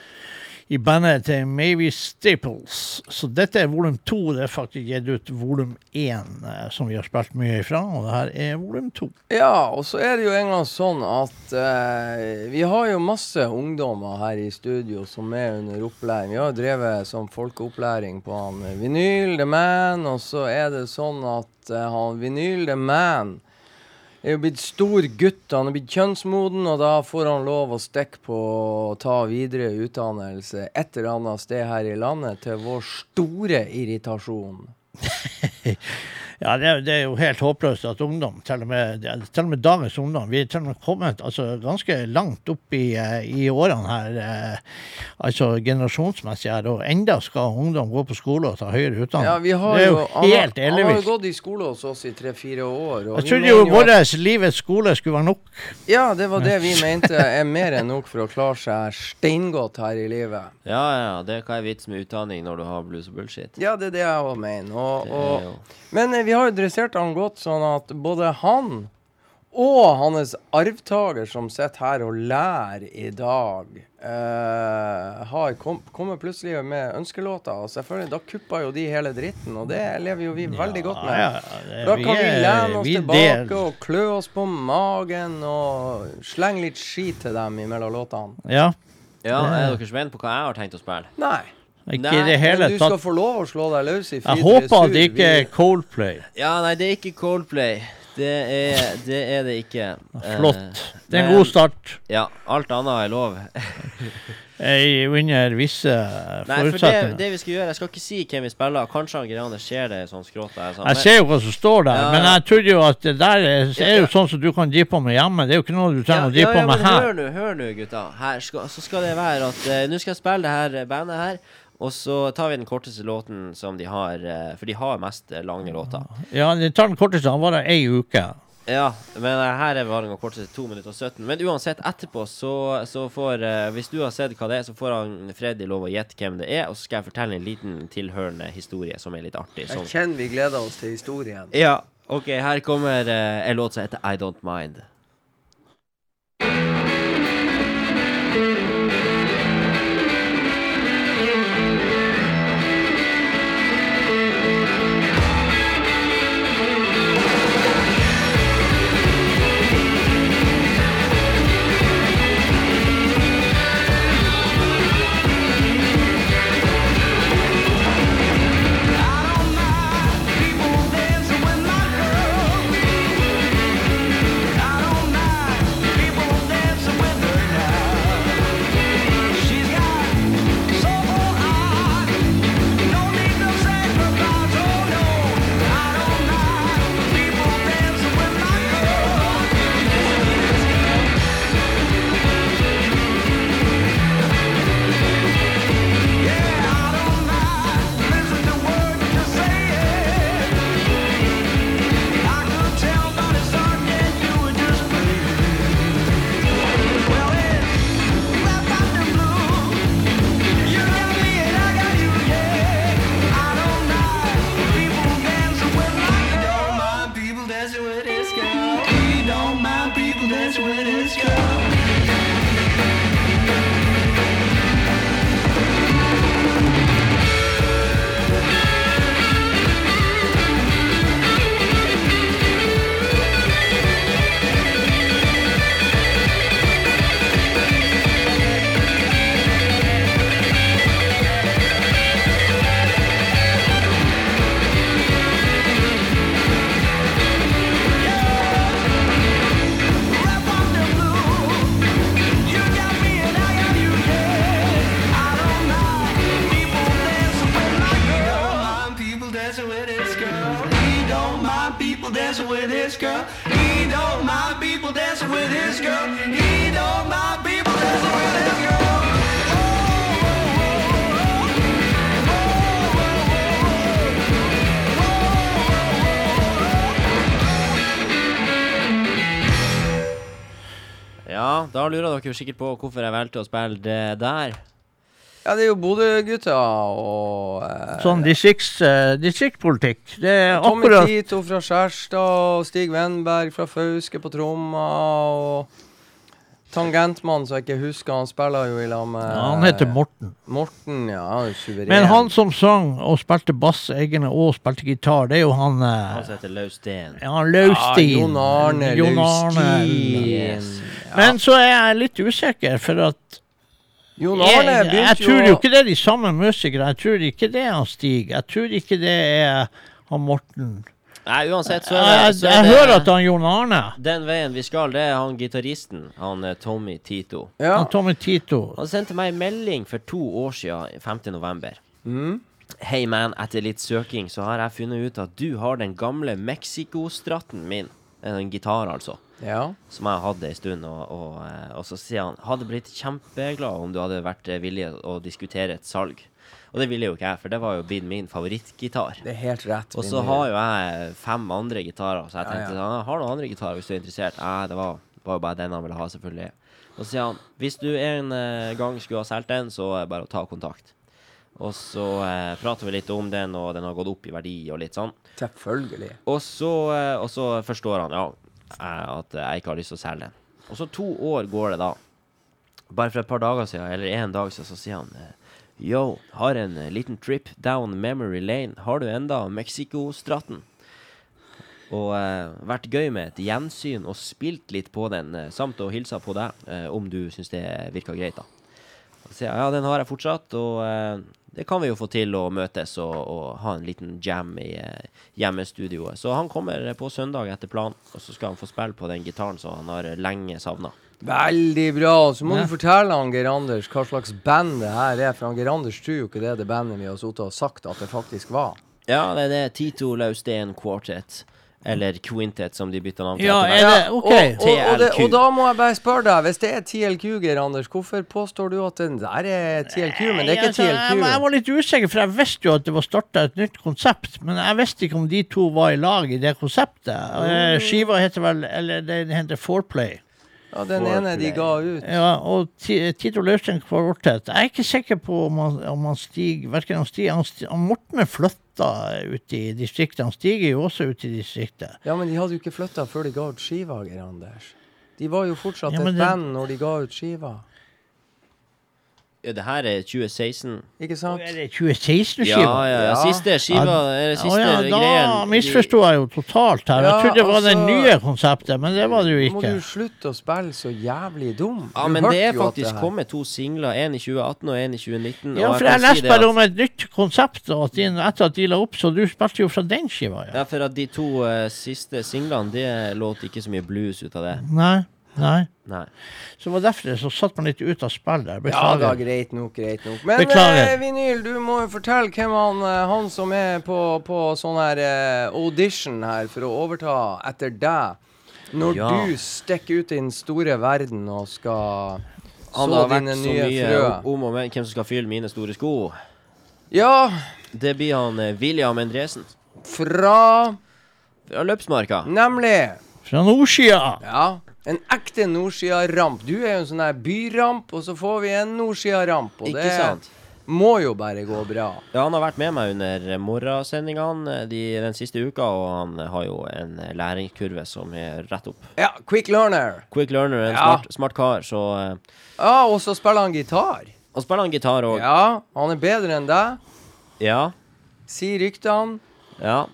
i bandet til Mavis Staples. Så dette er volum to. Det er faktisk gitt ut volum én, eh, som vi har spilt mye ifra, og det her er volum to. Ja, og så er det jo en gang sånn at eh, vi har jo masse ungdommer her i studio som er under opplæring. Vi har jo drevet som folkeopplæring på han eh, Vinyl The Man, og så er det sånn at eh, han Vinyl The Man er jo blitt stor gutt, han er blitt kjønnsmoden, og da får han lov å stikke på å ta videre utdannelse et eller annet sted her i landet, til vår store irritasjon. Ja, det er, det er jo helt håpløst at ungdom, til og med, til og med dagens ungdom Vi er til og med kommet altså, ganske langt opp i, eh, i årene her, eh, altså generasjonsmessig her, og enda skal ungdom gå på skole og ta høyere utdanning. Ja, vi har det er jo, jo helt har, han har jo gått i skole hos oss i tre-fire år. Og Jeg trodde jo vår at- livets skole skulle være nok. Ja, det var det vi mente er mer enn nok for å klare seg steingodt her i livet. Ja, ja, det er hva er vits med utdanning når du har blues og bullshit? Ja, det er det jeg òg mener. Og, Det er og, jo men eh, vi har jo dressert han godt sånn at både han og hans arvtaker som sitter her og lærer i dag, eh, har kom, kommet plutselig med ønskelåter. Og selvfølgelig, da kuppa jo de hele dritten, og det lever jo vi veldig godt med. Ja, ja, det- Da kan vi er- lene oss vi tilbake del- og klø oss på magen og slenge litt skit til dem imellom låtene. Ja, Ja, er dere spent på hva jeg har tenkt å spille? Nei. Ikke i det hele Men du skal tatt. få lov å slå deg løs i Jeg håper at det ikke er Coldplay. Ja, nei, det er ikke Coldplay. Det er det, er det ikke. Flott. Eh, Det er en god start. Ja, alt annet er lov. Under visse Nei, for det, det vi skal gjøre Jeg skal ikke si hvem vi spiller. Kanskje han Grane ser det sånn skrått der. Sånn. Jeg ser jo hva som står der, Ja, men jeg trodde jo at det der er, er jo sånn som du kan drive på med hjemme. Det er jo ikke noe du trenger å drive ja, på ja, med her. Hør nå, hør nå, gutta. Her skal, så skal det være at uh, Nå skal jeg spille det her eh, bandet her. Og så tar vi den korteste låten som de har, eh, for de har mest eh, lange låter. Ja, de tar den korteste. Han var der ei uke. Ja, men eh, her er varinga korteste 2 minutter og 17. Men uansett, etterpå så, så får Hvis du har sett hva det er, så får han Freddy lov å gjette hvem det er, og så skal jeg fortelle en liten tilhørende historie som er litt artig. Jeg kjenner vi gleder oss til historien. ja, OK, her kommer en låt som heter I Don't Mind. Ja, da lurer jo sikkert på hvorfor jeg valgte å spille det der. Ja, det er jo Bodø-gutta og eh, Sånn distrikts, eh, distriktspolitikk. Det er Tommy akkurat Tito fra Skjærstad og Stig Wenberg fra Fauske på tromma. Og Tangentmann, som jeg ikke husker, han spiller jo i lag med ja, Han heter Morten. Morten, ja. Han er suveren. Men han som sang og spilte bass egne og spilte gitar, det er jo han eh, Han som heter Laus Steen. Ja, Laustin. Ja, Jon Arne. Laustin. Yes. Men så er jeg litt usikker, for at Jon Arne jeg, jeg begynte tror jo ikke det er de samme musikere. Jeg tror ikke det er han Stig. Jeg tror ikke det er han Morten. Nei, uansett, så er det, så jeg, er det hører at han Jon Arne Den veien vi skal, det er han gitaristen, han eh, Tommy Tito. ja. han Tommy Tito Han sendte meg en melding for to år siden, 5. november. Mm. Hei, man. Etter litt søking så har jeg funnet ut at du har den gamle Mexico-stratten min. En gitar, altså. ja. Som jeg hadde en stund. Og, og, eh, og så sier han hadde blitt kjempeglad om du hadde vært eh, villig å diskutere et salg. Og det ville jo ikke jeg, for det var jo blitt min favorittgitar. Det er helt rett. Og så har jo jeg fem andre gitarer, så jeg tenkte ja. sånn, «Jeg har noen andre gitarer hvis du er interessert. Nei, det var, var jo bare den han ville ha, selvfølgelig. Og så sier han hvis du en eh, gang skulle ha solgt den, så er det bare å ta kontakt. Og så eh, prater vi litt om den, og den har gått opp i verdi og litt sånn. Selvfølgelig. Og så, eh, og så forstår han ja, eh, at jeg ikke har lyst til å selge den. Og så to år går det da. Bare for et par dager siden, eller en dag siden, så sier han Yo, har en eh, liten trip down memory lane. Har du enda Mexico-stratten? Og uh, vært gøy med et gjensyn og spilt litt på den, uh, samt å hilse på deg, uh, om du syns det virka greit, da. Så ja, den har jeg fortsatt, og det kan vi jo få til å møtes og, og ha en liten jam i hjemmestudioet. Så han kommer på søndag etter planen, og så skal han få spille på den gitaren som han har lenge savna. Veldig bra. Så må Ja. du fortelle han Geir Anders hva slags band det her er. For han Geir Anders tror jo ikke det er det bandet vi har sittet og sagt at det faktisk var. Ja, det er det Tito Lausten Quartet. Eller Quintet, som de bytta navn til. Ja, er det OK? Og, og, og, det, og da må jeg bare spørre deg, hvis det er TLQ, Geir Anders, hvorfor påstår du at den der er TLQ, men det er ikke TLQ? jeg, jeg var litt usikker, for jeg visste jo at det var starta et nytt konsept. Men jeg visste ikke om de to var i lag i det konseptet. Eh, Skiva heter vel Eller den heter Foreplay. Ja, den ene de ga ut. Ja, og Ti- Tito Løvsten Kvartet. Jeg er ikke sikker på om han, om han stiger Verken han stiger, han, stiger, han Morten er flytta ut i distriktet. Han Stig er jo også ut i distriktet. Ja, men de hadde jo ikke flytta før de ga ut skiva, Geir Anders. De var jo fortsatt Ja, et det- band når de ga ut skiva. Ja, det her er 2016. Ikke sant? Er det 2016-skiva? ja, ja. Ja. Siste skiva, Er det siste ja, da greien. misforsto jeg jo totalt her. Jeg trodde det var det altså- nye konseptet, men det var det jo ikke. Må du slutte å spille så jævlig dum? Ja, Du men det er faktisk kommet to singler. En i 2018 og en i 2019. Ja, for jeg, jeg leste si bare at- om et nytt konsept og at de, etter at de la opp, så du spilte jo fra den skiva, ja. Ja, for at de to uh, siste singlene, det låt ikke så mye blues ut av det. Nei, nei. Nei. Så det var derfor det, så satt man litt ut av spill der. Ja da, Beklager. greit nok, greit nok. Men eh, Vinyl, du må jo fortelle hvem han, eh, han som er på, på sånn her eh, audition her for å overta etter deg. Når Ja. du stikker ut i den store verden og skal Han så har vært dine så nye mye frø. om og med hvem som skal fylle mine store sko. Ja, Det blir han eh, William Endresen. fra Fra Løpsmarka. Nemlig. Fra nordsida. Ja. En ekte nordsida-ramp. Du er jo en sånn her byramp, og så får vi en nordsida-ramp. Og Ikke det sant? må jo bare gå bra. Ja, han har vært med meg under morgensendingene eh, de, den siste uka, og han har jo en eh, læringskurve som er rett opp. Ja, quick learner. Quick learner, en Ja. smart, smart kar, så eh, Ja, og så spiller han gitar. Og spiller han gitar òg. Ja, han er bedre enn deg, Ja. sier ryktene. ja.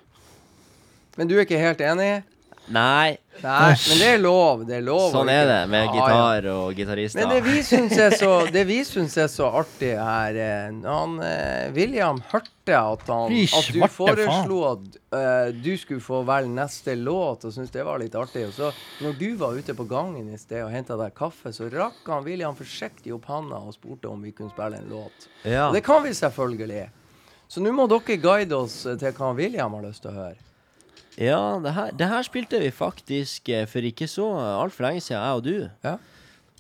Men du er ikke helt enig? Nei, Nei, men det er lov. Det er lov. sånn er det med gitar og gitarister. Men det vi syns er så, det vi syns er så artig her eh, Han eh, William hørte at, han, at du foreslo at eh, du skulle få velge neste låt, og syntes det var litt artig. Og så, når du var ute på gangen i sted og henta deg kaffe, så rakk han William forsiktig opp handa og spurte om vi kunne spille en låt. Ja. Og det kan vi selvfølgelig. Så nå må dere guide oss til hva William har lyst til å høre. Ja, det her, det her spilte vi faktisk eh, for ikke så altfor lenge siden, jeg og du. Ja.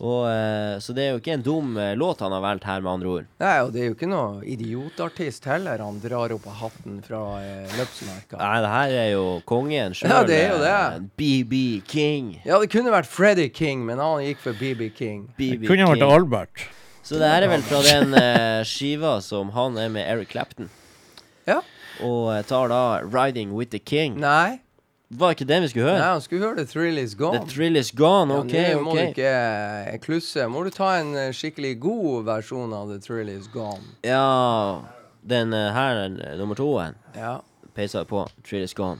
Og, eh, så det er jo ikke en dum eh, låt han har valgt her, med andre ord. Nei, og det er jo ikke noe idiotartist heller han drar opp av hatten fra eh, løpsmerka. Nei, det her er jo kongen sjøl. Ja, det er jo det. BB King. Ja, det kunne vært Freddy King, men han gikk for BB King. BB Kunne vært King. Albert. Så det her er vel fra den eh, skiva som han er med Eric Clapton. Ja. Og tar da 'Riding with the King'. Nei, Var ikke den vi skulle høre? nei, han skulle høre The Thrill Is Gone. The Thrill Is Gone. Ja, OK, nå må du ikke eh, klusse. Må du ta en eh, skikkelig god versjon av The Thrill Is Gone. Ja Den eh, her, nummer to Ja. peiser på. Thrill Is Gone.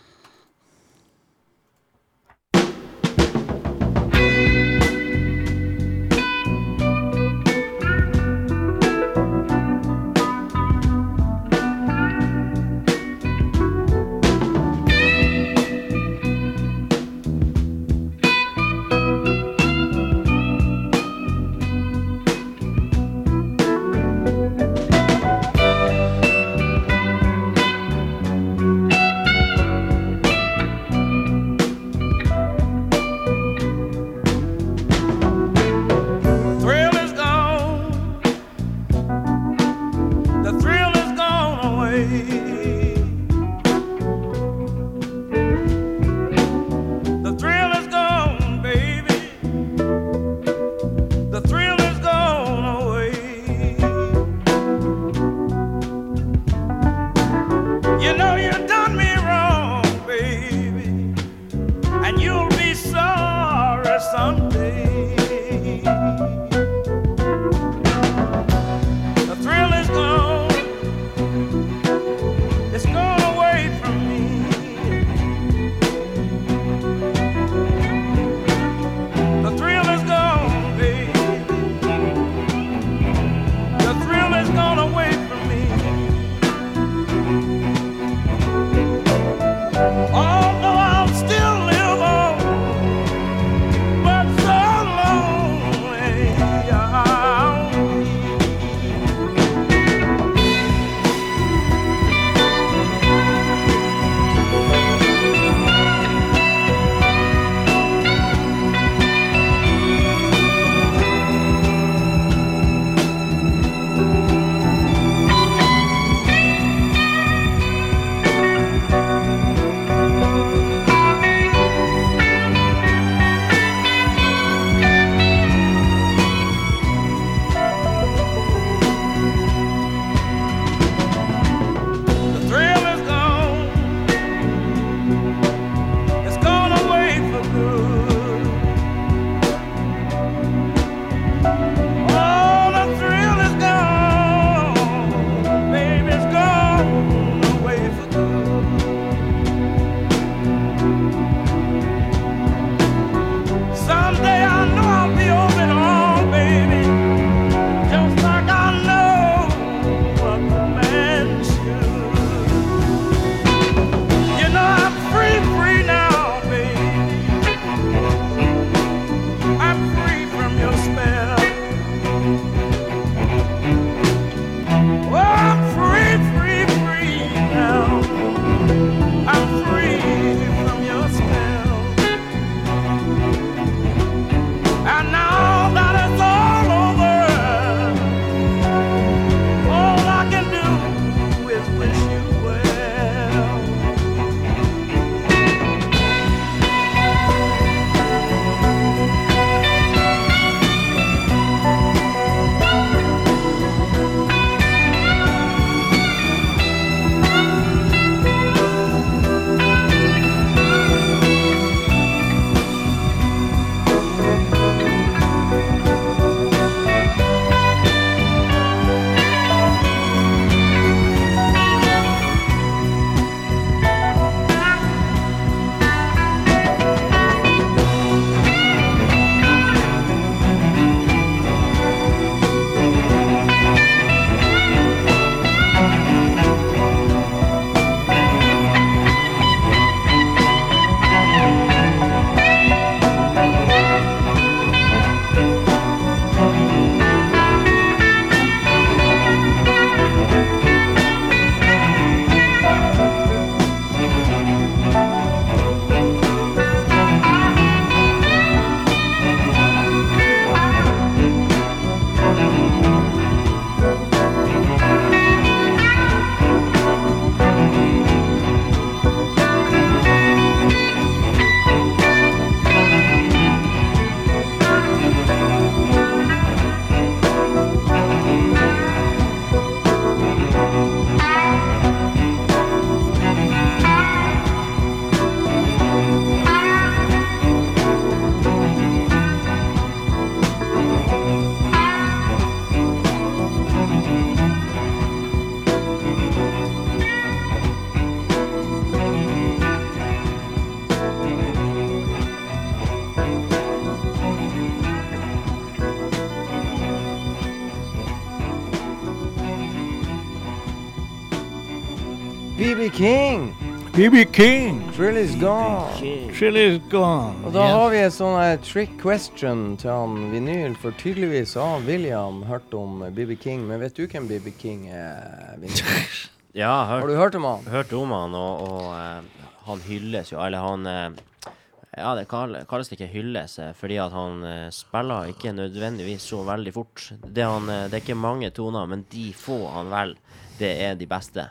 King. BB King. Trill is gone. Trill is gone. Og da yes. har vi et sånn trick question til han Vinyl, for tydeligvis har William hørt om BB King. Men vet du hvem BB King er? Ja, Har hørt, du hørt om han? hørt om han, og, og uh, han hylles jo, eller han uh, Ja, det kall- kalles ikke hylles, eh, fordi at han spiller ikke nødvendigvis så veldig fort. Det, han, det er ikke mange toner, men de få han velger, det er de beste.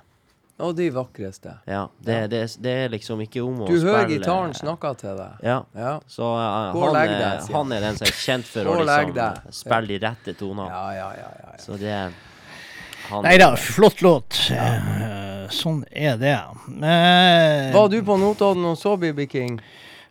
Og de vakreste. Ja, det, Det, det er liksom ikke om å spille Du hører spille gitaren snakke til deg. Ja. Ja. Så uh, han, legg er- deg, han. er den som er kjent for å liksom spille de rette tonene. Ja, ja, ja. ja, ja. Så det han, Nei da, flott låt. Eh, sånn er det. Eh, Var du på Notodden og så BB King?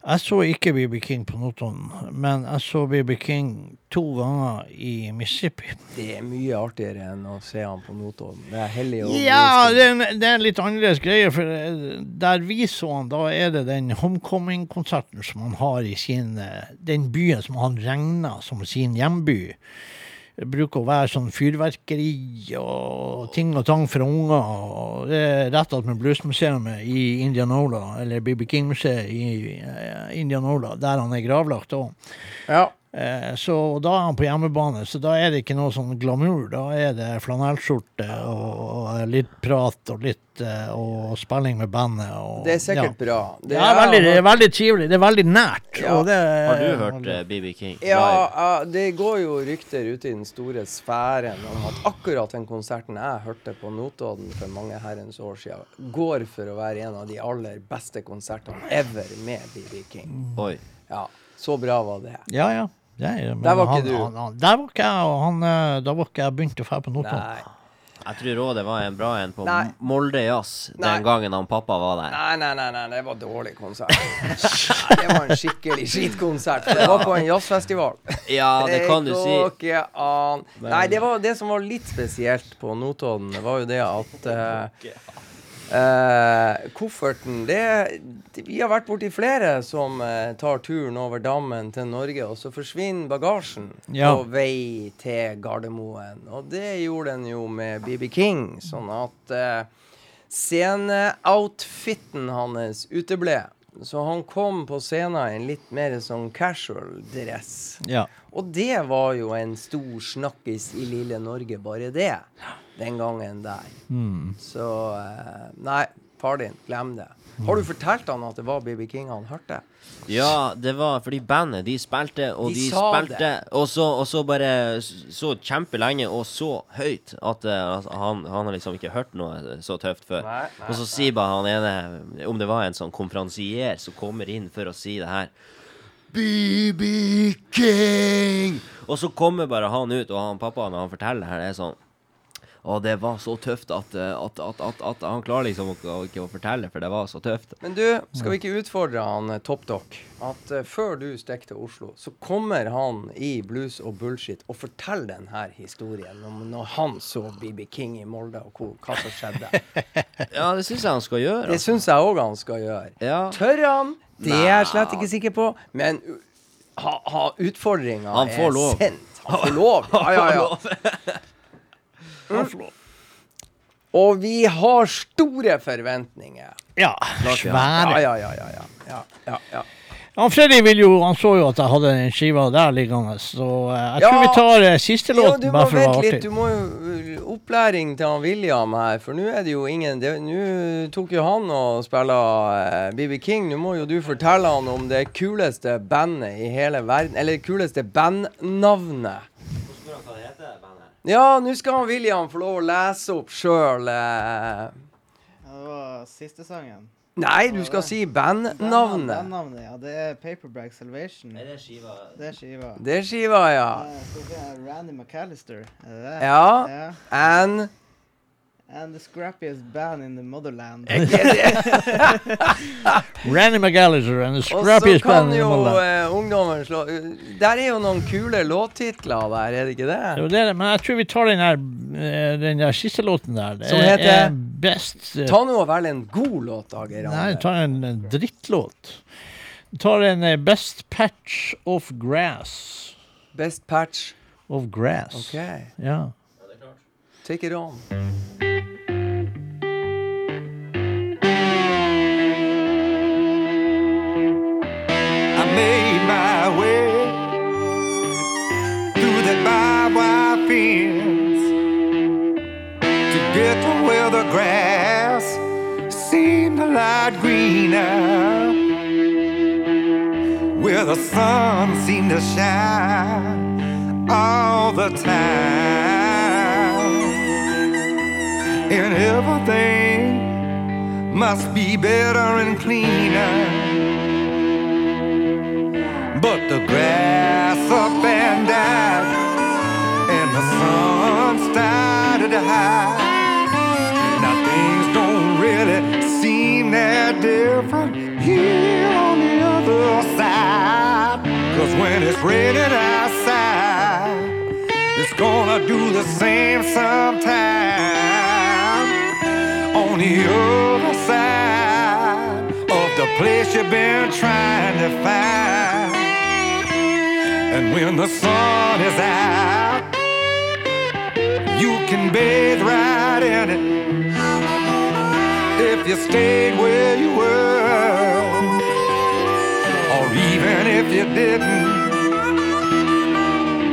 Jeg så ikke BB King på Notodden, men jeg så BB King to ganger i Mississippi. Det er mye artigere enn å se han på Notodden. Det er hellig og Ja, det er, en, det er en litt annerledes greie. For eh, der vi så han, da er det den homecoming-konserten som han har i sin eh, Den byen som han regner som sin hjemby. Bruker å være sånn fyrverkeri og ting og tang for unger. Det er rett attmed Bluesmuseet i Indianola, eller BB King-museet i eh, Indianola, der han er gravlagt òg. Ja. Eh, så da er han på hjemmebane, så da er det ikke noe sånn glamour. Da er det flanellskjorte og, litt prat og litt eh, og spilling med bandet. Og, Det er sikkert bra. Det ja, er- veldig, det er veldig trivelig. Det er veldig nært. Ja. Og det, Har du hørt uh, BB King Ja, uh, det går jo rykter ute i den store sfæren om at akkurat den konserten jeg hørte på Notodden for mange herrens år siden, går for å være en av de aller beste konsertene ever med BB King. Oi. Ja, så bra var det. Ja, ja. Det er, Der var ikke du. Han, han, der var ikke jeg, og han, eh, da var ikke jeg begynt å dra på Nordpolen. Jeg tror òg det var en bra en på Nei. Molde Jazz Nei. den gangen han pappa var der. Nei, nei, nei, nei, det var dårlig konsert. Det var en skikkelig skitkonsert. Det var på en jazzfestival. Ja, det kan du si. går ikke an. Nei, det var det som var litt spesielt på Notodden, var jo det at eh, eh, kofferten det, det Vi har vært borti flere som eh, tar turen over dammen til Norge, og så forsvinner bagasjen Ja. på vei til Gardermoen. Og det gjorde den jo med BB King, sånn at eh, sceneoutfiten hans uteble. Så han kom på scenen i en litt mer sånn casual dress. Ja. Og det var jo en stor snakkis i lille Norge, bare det. Den gangen der. Mm. Så eh, Nei, far din, glem det. Har du fortalt han at det var BB King han hørte? Ja, det var fordi bandet, de spilte, og De de, sa spilte, og så, og så bare så kjempelenge og så høyt at altså, han, han har liksom ikke hørt noe så tøft før. Nei, nei, og så sier bare han ene, om det var en sånn konferansier som kommer inn for å si det her BB King! Og så kommer bare han ut, og han pappa når han forteller det her, det er sånn og det var så tøft at, eh, at, at, at, at han klarer liksom ikke, å- fortelle, for det var så tøft. Men du, skal vi ikke utfordre han eh, Top Doc? At uh, før du stikker til Oslo, så kommer han i Blues og Bullshit og forteller denne historien om når han så BB King i Molde, og hvor, hva som skjedde. Ja, det syns jeg han skal gjøre. Det syns jeg òg han skal gjøre. Ja. Tør han? Det er jeg slett ikke sikker på. Men ha, ha utfordringa er sendt. Han får lov. Ja, ja, ja. Mm. Og vi har store forventninger. ja. Svære. Ja, ja, ja. ja, ja. ja. Han Freddy vil jo, han så jo at jeg hadde den skiva der liggende, så eh, jeg Ja. tror vi tar eh, siste Ja, du låten må bare for å vente være litt. artig. Du må jo uh, opplæring til han William her, for nå er det jo ingen Nå tok jo han og spilla uh, BB King. Nå må jo du fortelle han om det kuleste bandet i hele verden. Eller det kuleste bandnavnet. Ja, nå skal han William få lov å lese opp sjøl. Ja, det var siste sangen. Nei, du skal si bandnavnet. Bandnavnet, ja. Det er Paperback Salvation. Er det skiva Det er skiva. Det er skiva, ja. Det er Randy McAllister, er det det? Ja. ja. And And the scrappiest band in the motherland. Randy McAllister and the Og så scrappiest kan band in jo the world. eh, ungdommen slå Der er jo noen kule låttitler der, er det ikke Det det? er, det, men jeg tror vi tar den der, eh, den der siste låten der. Det Som er- heter? er best eh, Ta nå og velg en god låt, da, Geir Nei, ta en, en drittlåt. Ta en eh, Best Patch of Grass. Best patch. Of Grass. OK. Ja. Take it on. to get to where the grass seemed a lot greener, where the sun seemed to shine all the time, and everything must be better and cleaner. But the grass up and down sun started to hide now things don't really seem that different here on the other side. Cause when it's raining outside, it's gonna do the same sometime. On the other side of the place you've been trying to find. And when the sun is out, you can bathe right in it if you stayed where you were, or even if you didn't.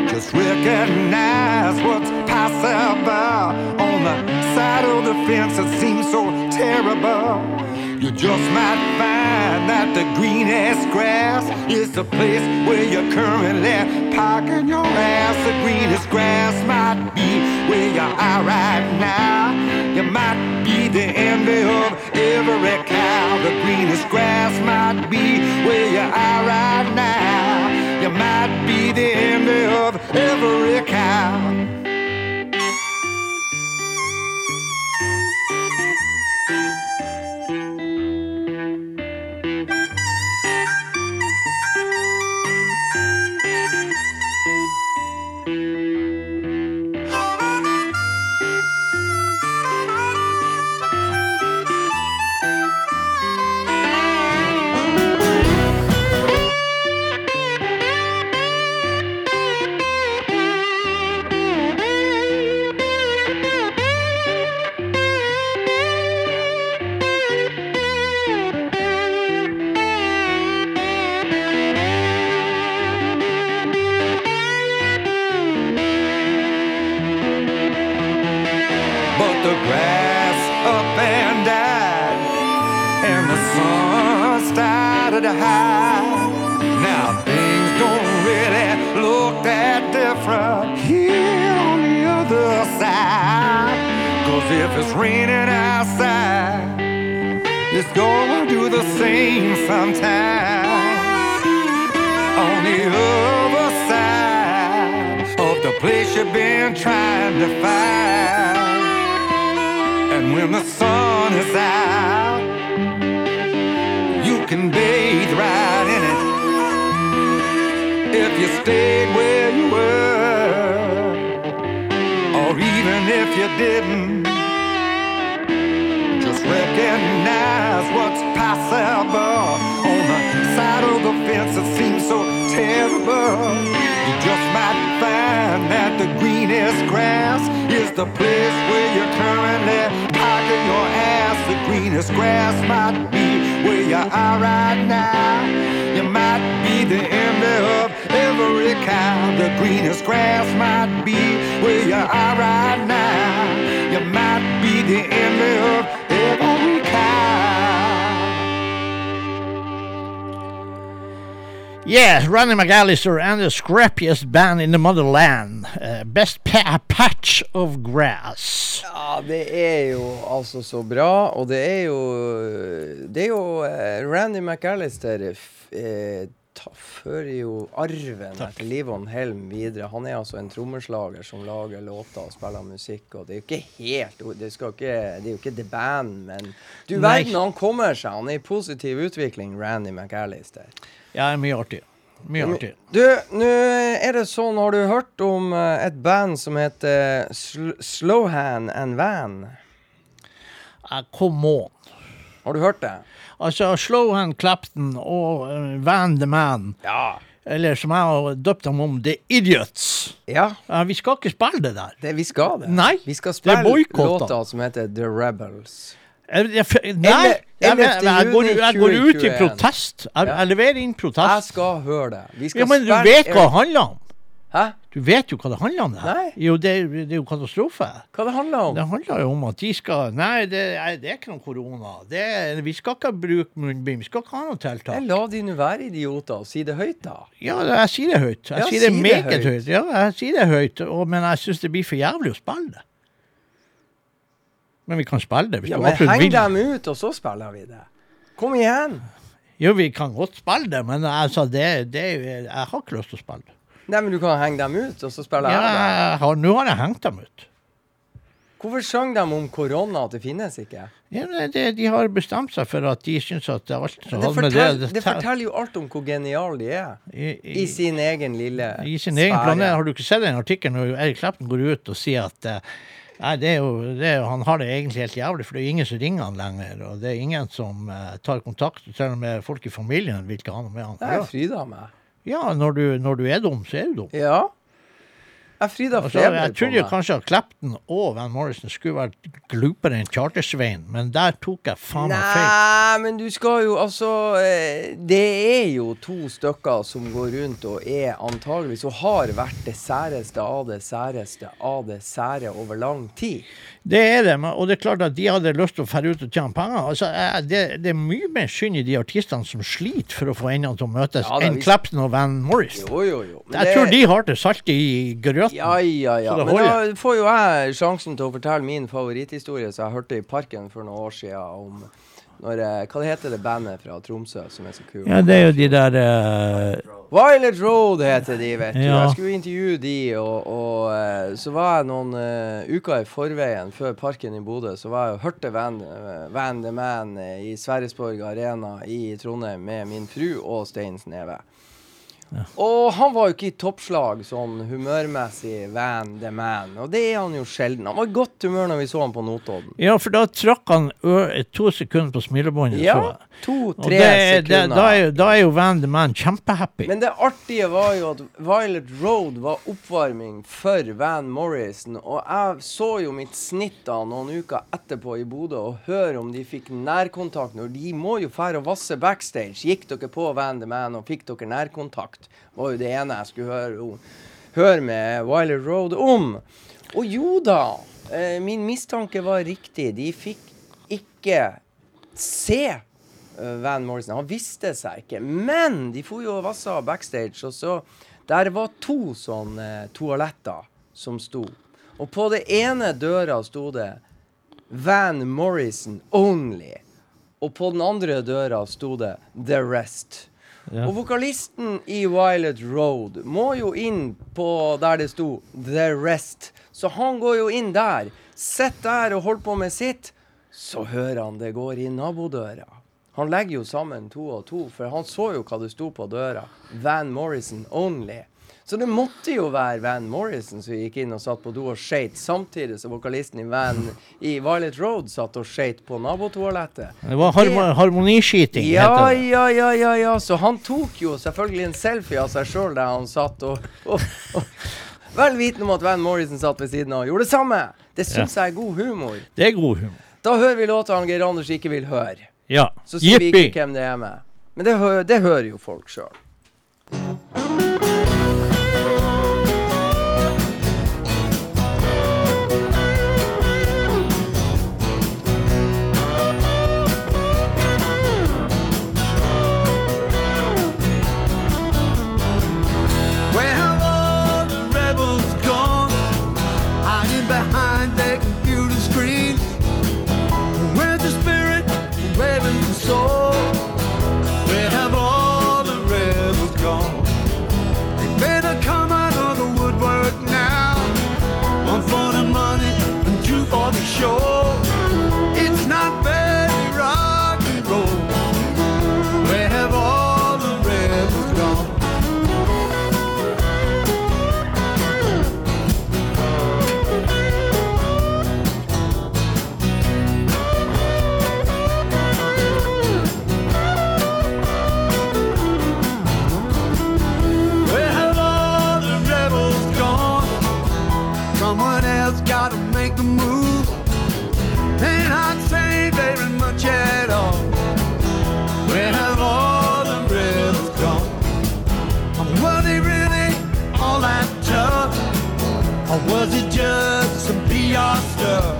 Just recognize what's possible on the side of the fence that seems so terrible. You just might find that the greenest grass is the place where you're currently parking your ass. The greenest grass might be where you are right now. You might be the envy of every cow. The greenest grass might be where you are right now. You might be the envy of every cow. Raining outside, it's gonna do the same sometime. On the other side of the place you've been trying to find. And when the sun is out, you can bathe right in it. If you stayed where you were, or even if you didn't, what's on the side of the fence that seems so terrible. You just might find that the greenest grass is the place where you're currently parking your ass. The greenest grass might be where you are right now. You might be the envy of every cow. The greenest grass might be where you are right now. You might be the envy of Yeah, Ronnie McAllister and the scrappiest band in the motherland. Uh, best pa patch of grass. Ja, det er jo altså så bra, og det er jo Det er jo uh, Randy McAllister eh, fører jo arven etter Livon Helm videre. Han er altså en trommeslager som lager låter og spiller musikk, og det er jo ikke helt Det, ikke, det er jo ikke The Band, men du verden, han kommer seg. Han er i positiv utvikling, Randy McAllister. Ja, mye artig. Mye artig. Du, nå er det sånn, har du hørt om eh, et band som heter Sl Slowhand and Van? Uh, come on. Har du hørt det? Altså, Slowhand Clapton og uh, Van the Man, Ja. eller som jeg har døpt dem om, The Idiots. Ja, Uh, vi skal ikke spille det der. det, vi skal det. Nei, Vi skal spille låta som heter The Rebels. Jeg, jeg, f- nei, jeg, jeg, jeg, jeg, går, jeg går ut i protest. Jeg, jeg leverer inn protest. Jeg skal høre det. Vi skal Ja, men du vet hva det handler om. Hæ? Du vet jo hva det handler om. det. Nei. Jo, det, det er jo katastrofe. Hva det handler om? Det handler jo om at de skal Nei, det, det er ikke noe korona. Det vi skal ikke bruke munnbind. Vi skal ikke ha noe tiltak. Jeg la de nå være idioter og si det høyt, da. Ja, jeg sier det høyt. Jeg Ja, sier det si det meget høyt. høyt. Ja, jeg sier det høyt. Og, men jeg syns det blir for jævlig å spille det. Men vi kan spille det hvis Ja, du men absolutt heng vil. dem ut, og så spiller vi det. Kom igjen! Jo, vi kan godt spille det, men altså, det, det, jeg har ikke lyst til å spille det. Nei, men du kan henge dem ut, og så spiller Ja, jeg det. jeg har, nå har jeg hengt dem ut. Hvorfor sang de om korona at det finnes ikke? Ja, det, de har bestemt seg for at de syns at det er alt som Det har med det, det forteller jo alt om hvor geniale de er. i, I sin egen lille I sin egen sfære. planet. Har du ikke sett den artikkelen når Erik Klepten går ut og sier at eh, Nei, det er jo, det er, jo- Han har det egentlig helt jævlig, for det er ingen som ringer han lenger. Og det er ingen som eh, tar kontakt. Selv om folk i familien vil ikke ha noe med han. Det er fridame. Ja, når du, når du er dum, så er du dum. Ja. Jeg Frida, Altså, jeg trodde kanskje at Clapton og Van Morrison skulle vært glupere enn Chartersveien, men der tok jeg faen meg feil. Nei, men du skal jo altså eh, Det er jo to stykker som går rundt og er antageligvis og har vært det særeste av det særeste av det sære over lang tid. Det er det, og det er klart at de hadde lyst til å fære ut og tjene penger. Altså, det, det er mye mer synd i de artistene som sliter for å få endene til å møtes, Ja, enn Clapton og Van Morris. Jo, jo, jo. Men Jeg det- tror de har det saltet i grøten. Ja, ja, ja. Men holder. Da får jo jeg sjansen til å fortelle min favoritthistorie som jeg hørte i parken for noen år siden om når, eh, Hva heter det bandet fra Tromsø som er så kult? Ja, det er jo de der uh... Violet Road heter de, vet du. Ja. Jeg skulle intervjue de, og, og eh, så var jeg noen uh, uker i forveien, før parken i Bodø, så var jeg og hørte Van, Van the Man i Sverresborg Arena i Trondheim med min fru og Stein Sneve. Og han var jo ikke i toppslag sånn humørmessig, Van the Man. Og det er han jo sjelden. Han var i godt humør når vi så han på Notodden. Ja, for da trakk han to sekunder på smilebåndet. Ja, to-tre er- det, sekunder. da, er, jo- da er jo Van the Man kjempehappy. Men det artige var jo at Violet Road var oppvarming for Van Morrison. Og jeg så jo mitt snitt da noen uker etterpå i Bodø og hør om de fikk nærkontakt. Når de må jo fære og vasse backstage. Gikk dere på Van the Man og fikk dere nærkontakt? Var jo det ene jeg skulle høre, høre med Wiler Road om. Og jo da, eh, min mistanke var riktig. De fikk ikke se eh, Van Morrison. Han visste seg ikke. Men de for jo og vassa backstage, og så Der var to sånne toaletter som sto. Og på det ene døra sto det Van Morrison only. Og på den andre døra sto det The Rest. Ja. Og vokalisten i Violet Road må jo inn på der det sto The Rest. Så han går jo inn der. Sitter der og holder på med sitt. Så hører han det går i nabodøra. Han legger jo sammen to og to, for han så jo hva det sto på døra. Van Morrison only. Så det måtte jo være Van Morrison som gikk inn og satt på do og skøyt, samtidig som vokalisten i Van i Violet Road satt og skøyt på nabotoalettet. Det var harmo harmoniskyting, Ja, heter det. ja, ja, ja, ja. Så han tok jo selvfølgelig en selfie av seg sjøl der han satt og, og, og Vel vitende om at Van Morrison satt ved siden av og gjorde det samme. Det syns jeg er god humor. Det er god humor. Da hører vi låta Geir Anders ikke vil høre. Ja. Så sier vi ikke hvem det er med. Men det, hø det hører jo folk sjøl. should be our stuff.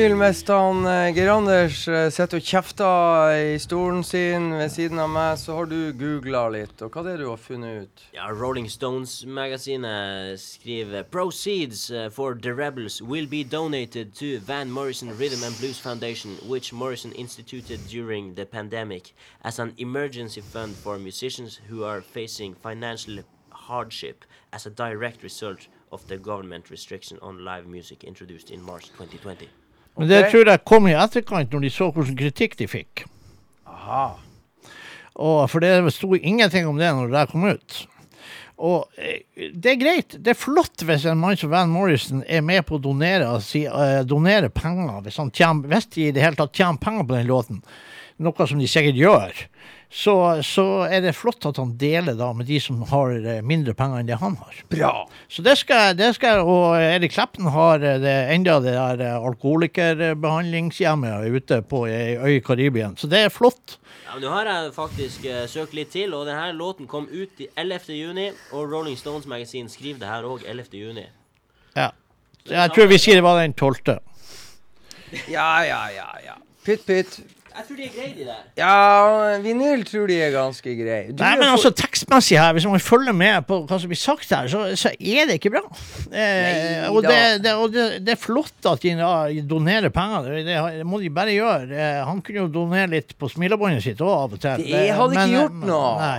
Han eh, Geir Anders eh, sitter og kjefter i stolen sin ved siden av meg, så har du googla litt. Og hva er det du har funnet ut? Ja, Rolling Stones-magasinet skriver Proceeds uh, for The Rebels will be donated to Van Morrison Rhythm and Blues Foundation, which Morrison instituted during the pandemic as an emergency fund for musicians who are facing financial hardship as a direct result of the government restriction on live music introduced in March 2020. Men det okay. tror jeg kom i etterkant, når de så hvilken kritikk de fikk. Aha. Og for det sto ingenting om det når det kom ut. Og eh, det er greit. Det er flott hvis en mann som Van Morrison er med på å donere, si, uh, donere penger, hvis, tjener, hvis de i det hele tatt tjener penger på den låten, noe som de sikkert gjør, så, så er det flott at han deler da med de som har eh, mindre penger enn det han har. Bra. Så det skal, det skal Og Erik Kleppen har eh, det, enda det der eh, alkoholikerbehandlingshjemmet ute på ei øy i Karibia. Så det er flott. Ja, men Nå har jeg faktisk uh, søkt litt til, og denne låten kom ut i 11. juni, og Rolling Stones Magasin skriver det her òg 11. juni. Ja. Jeg tror vi sier det var den tolvte. Ja, ja, ja. ja. Pytt, pytt. Jeg tror de er greie, de der. Ja, vinyl tror de er ganske grei. Du Nei, men altså tekstmessig her, hvis man følger med på hva som blir sagt her, så, så er det ikke bra. Eh, Nei og det, det, og det, det er flott at de da donerer penger, det, det, må de bare gjøre. Eh, han kunne jo donere litt på smilebåndet sitt òg av og til. Det hadde ikke gjort noe. Nei.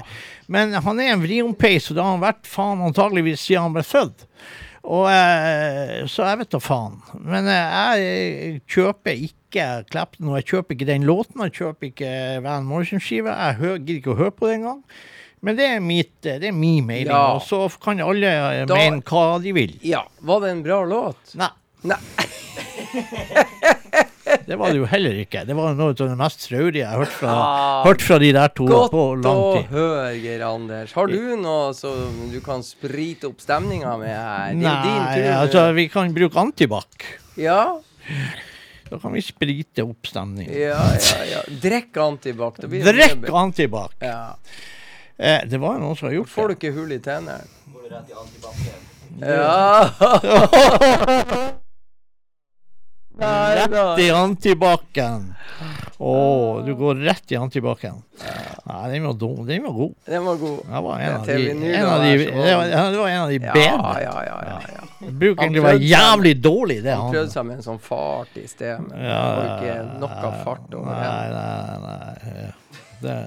Men han er en vriompeis, og det har han vært faen antageligvis siden han ble født. Og, eh, så jeg vet da faen. Men eh, jeg kjøper ikke Clapton, og jeg kjøper ikke den låten. Jeg kjøper ikke Van Morrison-skiva. Jeg gidder ikke å høre på det engang. Men det er, mitt, eh, det er min mening, Ja. og så kan alle eh, Da- mene hva de vil. Ja. Var det en bra låt? Nei. Nei. Det var det jo heller ikke. Det var noe av det mest traurige jeg har hørt fra, Ah, hørt fra de der to Godt på lang å høre, Geir Anders. Har du noe som du kan sprite opp stemninga med her? Er Nei, altså vi kan bruke antibac. Ja, Da kan vi sprite opp stemningen. ja, ja. ja. Drikk antibac. Drikk antibac. Ja. Eh, det var noen som har gjort det. Får du ikke hull i tennene? Ja. Nei da. Rett i antibacen. Å, du går rett i antibacen. Nei, den var dum. Den var god. Den var god. Det var en av de, en av de, det var, en av de Ja, bedre. ja, ja. ja, ja. var bruker Han egentlig være jævlig dårlig, det Han han. prøvde seg med en sånn fart i sted, men det var ikke noe fart over Nei, den. nei, nei. Det,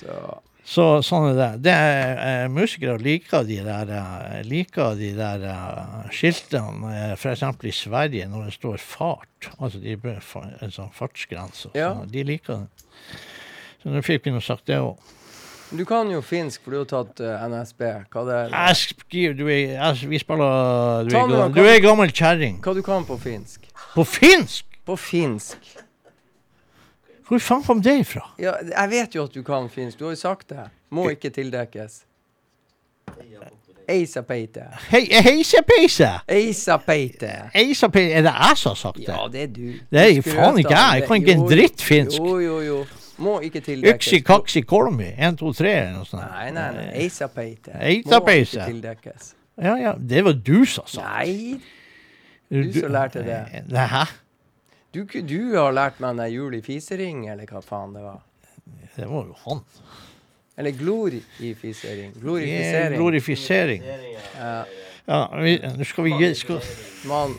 Så så sånn er det. det er, eh, musikere liker de der, eh, liker de der eh, skiltene, f.eks. i Sverige, når det står fart. Altså de en sånn fartsgrense. Ja. sånn. De liker det. Så nå fikk vi nå sagt det òg. Du kan jo finsk, for du har tatt uh, NSB. Hva det er? Jeg skriver du er, jeg, Vi spiller Du er, nå, du er gammel kjerring. Hva du kan på finsk? På finsk! På finsk. Hvor faen kom det ifra? Ja, jeg vet jo at du kan finsk. Du har jo sagt det. Må ikke tildekkes. Eisapeite. Hei, heisepeise! Eisapeite. Eisapeise, er det jeg som har sagt det? Ja, det er du. Det er faen ikke jeg. Jeg kan ikke en dritt finsk. Jo, jo, jo. Må ikke tildekkes. Yksi, kaksi, kolmi. En, to, tre, eller noe sånt. Nei, nei, nei. Eisapeite. Eisapeite. Må ikke tildekkes. Ja, ja, det var du som sa Nei, du som lærte det. Nei? Du, du har lært meg den jul i fisering, eller hva faen det var. Det var jo han. Eller glor i fisering. Det er Glorifisering. Glorifisering. Ja. Ja, vi, nå skal vi gi skal, Man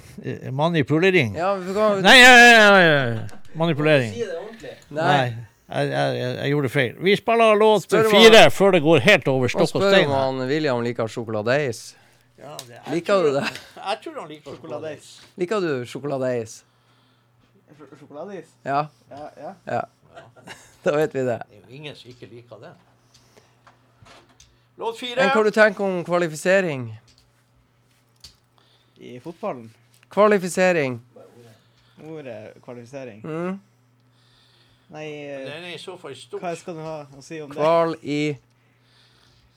Manipulering. Ja, vi kan Nei, ja, ja, ja, ja. manipulering. Nei. Nei, jeg, jeg, jeg, gjorde feil. Vi spiller låt Spør fire fire før det går helt over Man stokk og spør om han William liker sjokoladeis. Liker du det? Jeg tror han liker sjokoladeis. Liker du sjokoladeis? Sjokoladeis? Ja, Ja, ja. ja. Da vet vi det. Det er jo ingen som ikke liker det. Låt Men fire. hva du tenker om kvalifisering? I fotballen. Kvalifisering. Ordet kvalifisering. Mm. Nei, eh, Den er i så fall stor. hva skal du ha å si om det? Kval i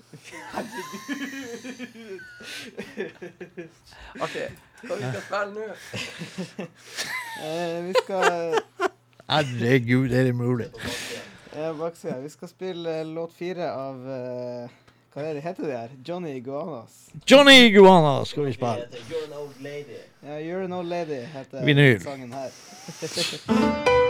Artig. Hva vi skal spille nå? Eh, vi skal Herregud, er det mulig? eh. Vi skal spille låt fire av eh, Hva er det heter det her? Johnny Iguanas. Johnny Iguanas skal vi spille. You're an old lady. Ja, You're an old lady heter Vinyl. sangen her.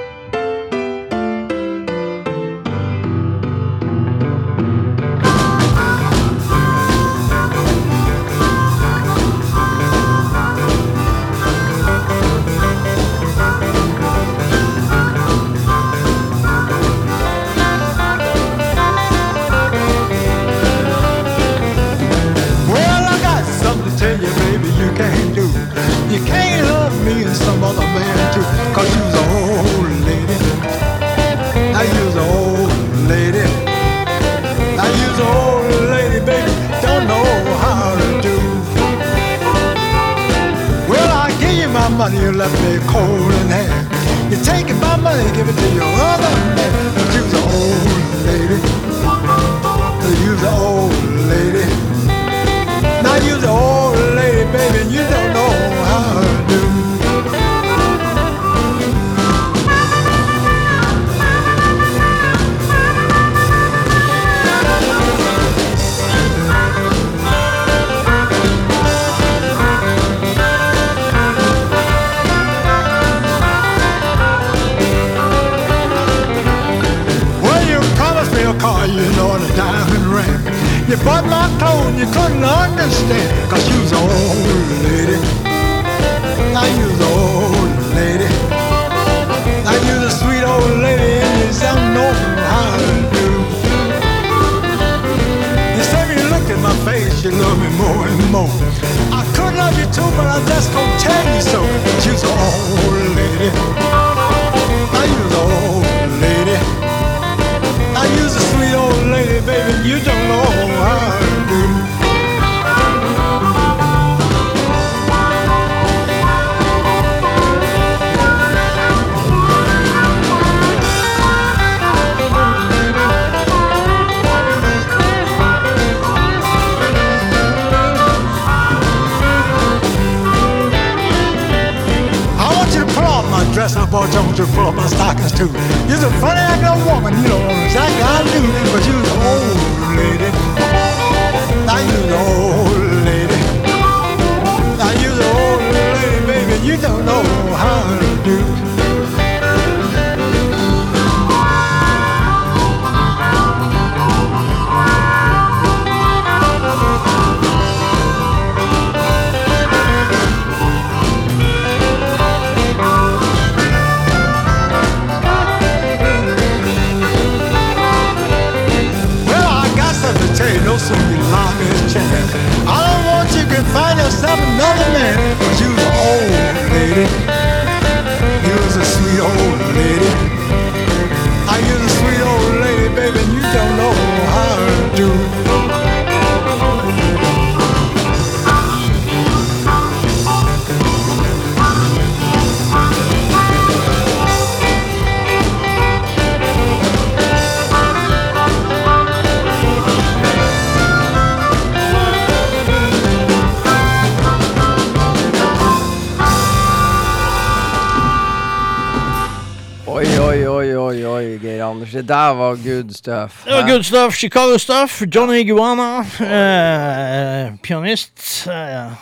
good stuff. Det var good stuff. Chicago stuff. Johnny Iguana, eh, pianist. Eh,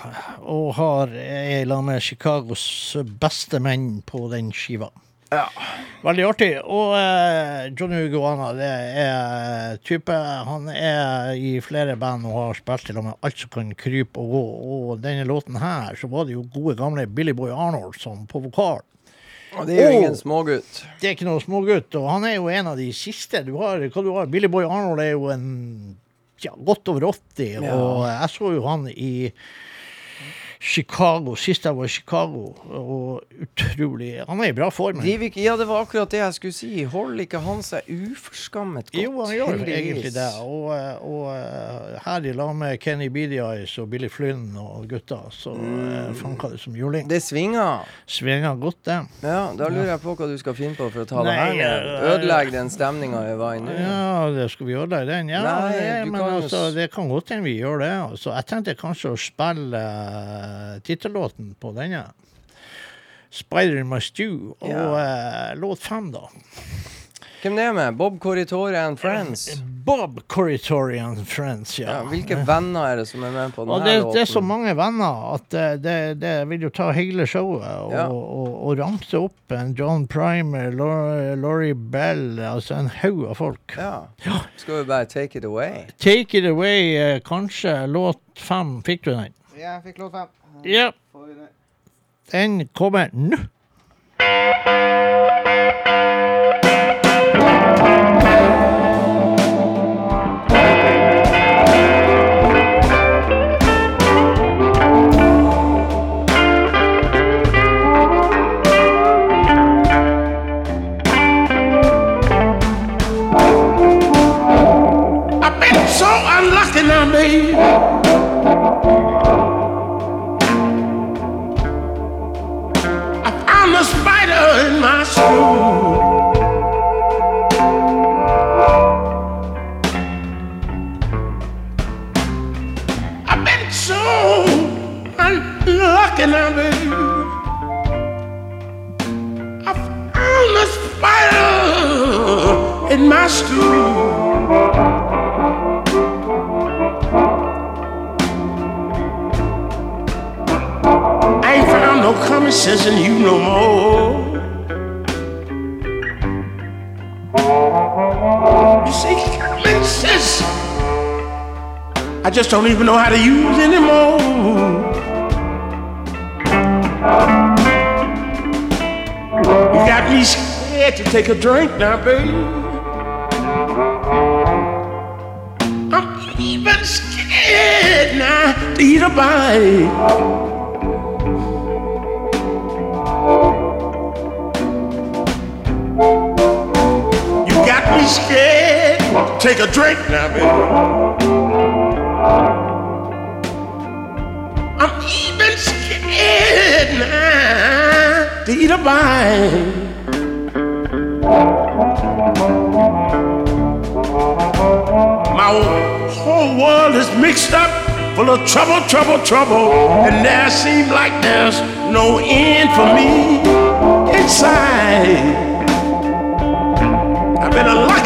og har er i lag med Chicagos beste menn på den skiva. Ja. Veldig artig. Og eh, Johnny Iguana det er type Han er i flere band og har spilt til og med alt som kan krype og gå. Og denne låten her, så var det jo gode gamle Billy Boy Arnold som på vokal. Og det er jo ingen smågutt. Det er ikke noe smågutt, og han er jo en av de siste. Du har, hva du har, Billy Boy Arnold er jo en ja, godt over 80, Ja. og jeg så jo han i Chicago, sist jeg var i Chicago, og utrolig Han er i bra form. Ja, det var akkurat det jeg skulle si. Holder ikke han seg uforskammet godt? Jo, han gjør egentlig det. Og, eh, og eh, her i lag med Kenny Beady Eyes og Billy Flynn og gutta, så mm. funka det som juling. Det svinger. Svinger godt, det. Ja, da lurer jeg på hva du skal finne på for å ta det her ned. eh, Ødelegge den stemninga var i nå. Ja, det skal vi ødelegge den? Ja, Nei, det, men kan altså, det kan godt hende vi gjør det. Altså, jeg tenkte kanskje å spille uh, tittellåten på denne. 'Spider in my stew'. Og Ja. uh, låt fem, da. Hvem det er med? Bob Corritore and Friends? Bob Corritore and Friends, ja. Ja, hvilke venner er det som er med på Og denne det, låten? det er så mange venner at det, det, det vil jo ta hele showet og, Ja. og, og ramse opp en John Primer, Lau- Laurie Bell, altså en haug av folk. Ja. Skal vi bare take it away? Take it away, eh, kanskje låt fem. Fikk du den? Ja, jeg fikk låt fem. Ja, Får vi den kommer nå. I've been so unlucky now, babe. No common sense in you no more. I just don't even know how to use anymore. You got me scared to take a drink now, babe. I'm even scared now to eat a bite. You Take a drink now, baby. I'm even scared now to eat a bite. My whole world is mixed up, full of trouble, trouble, trouble, and there seems like there's no end for me inside. I've been a now,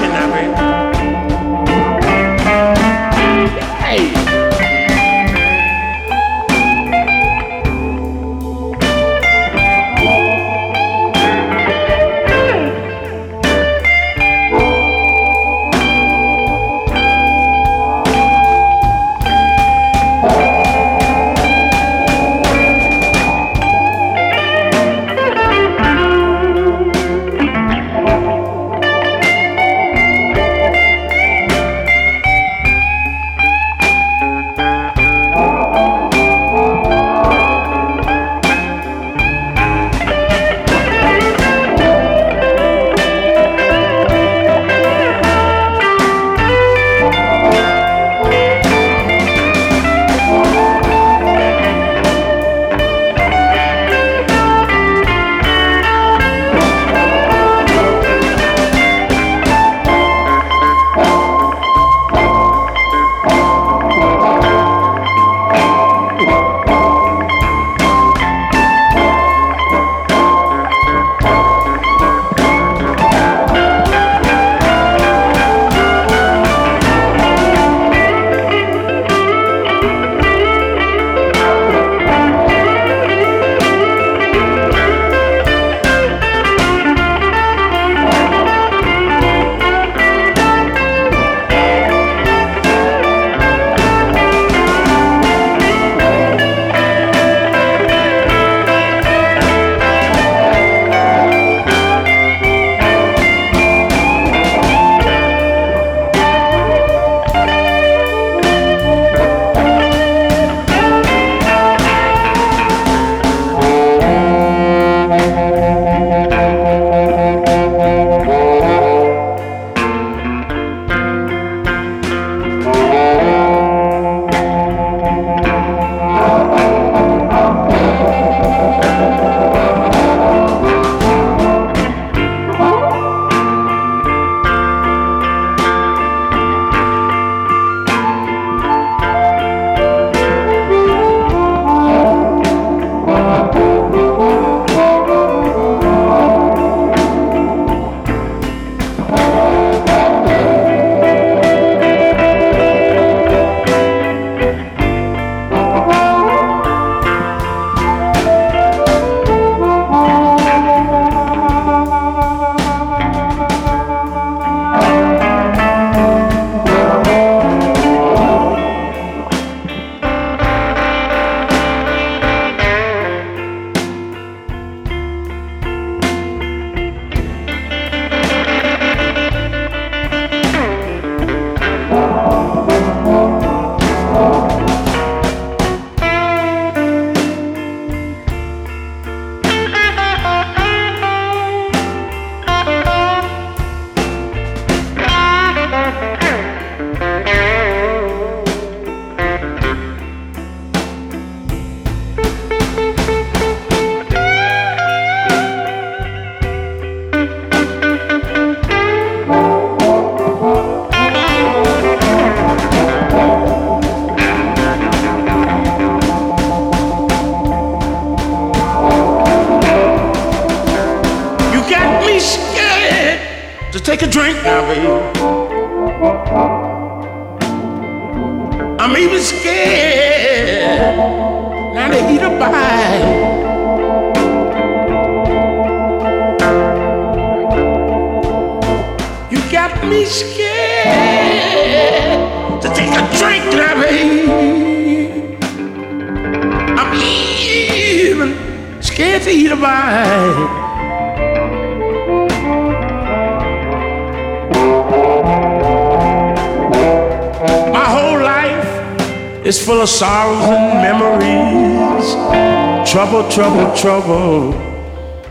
Trouble, trouble,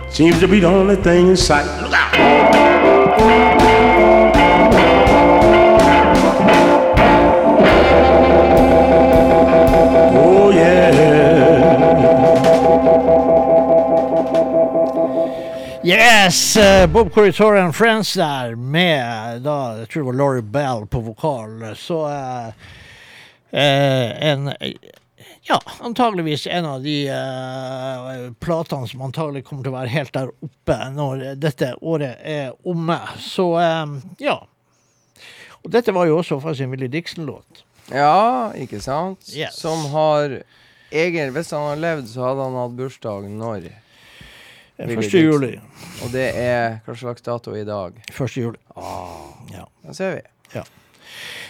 seems to be the only thing in sight. Look out! Oh yeah. Yes! eh, Bob Corritore and Friends der med da, jeg tror det var Laurie Bell på vokal. Så eh, eh, en Ja, antageligvis en av de eh, platene som antagelig kommer til å være helt der oppe når dette året er omme. Så eh, ja. Og dette var jo også faktisk en Willy Dixon-låt. Ja, ikke sant? Yes. Som har egen, Hvis han har levd, så hadde han hatt bursdag når? 1. Juli. Og det er hva slags dato i dag? 1. juli. Ja. Da ser vi.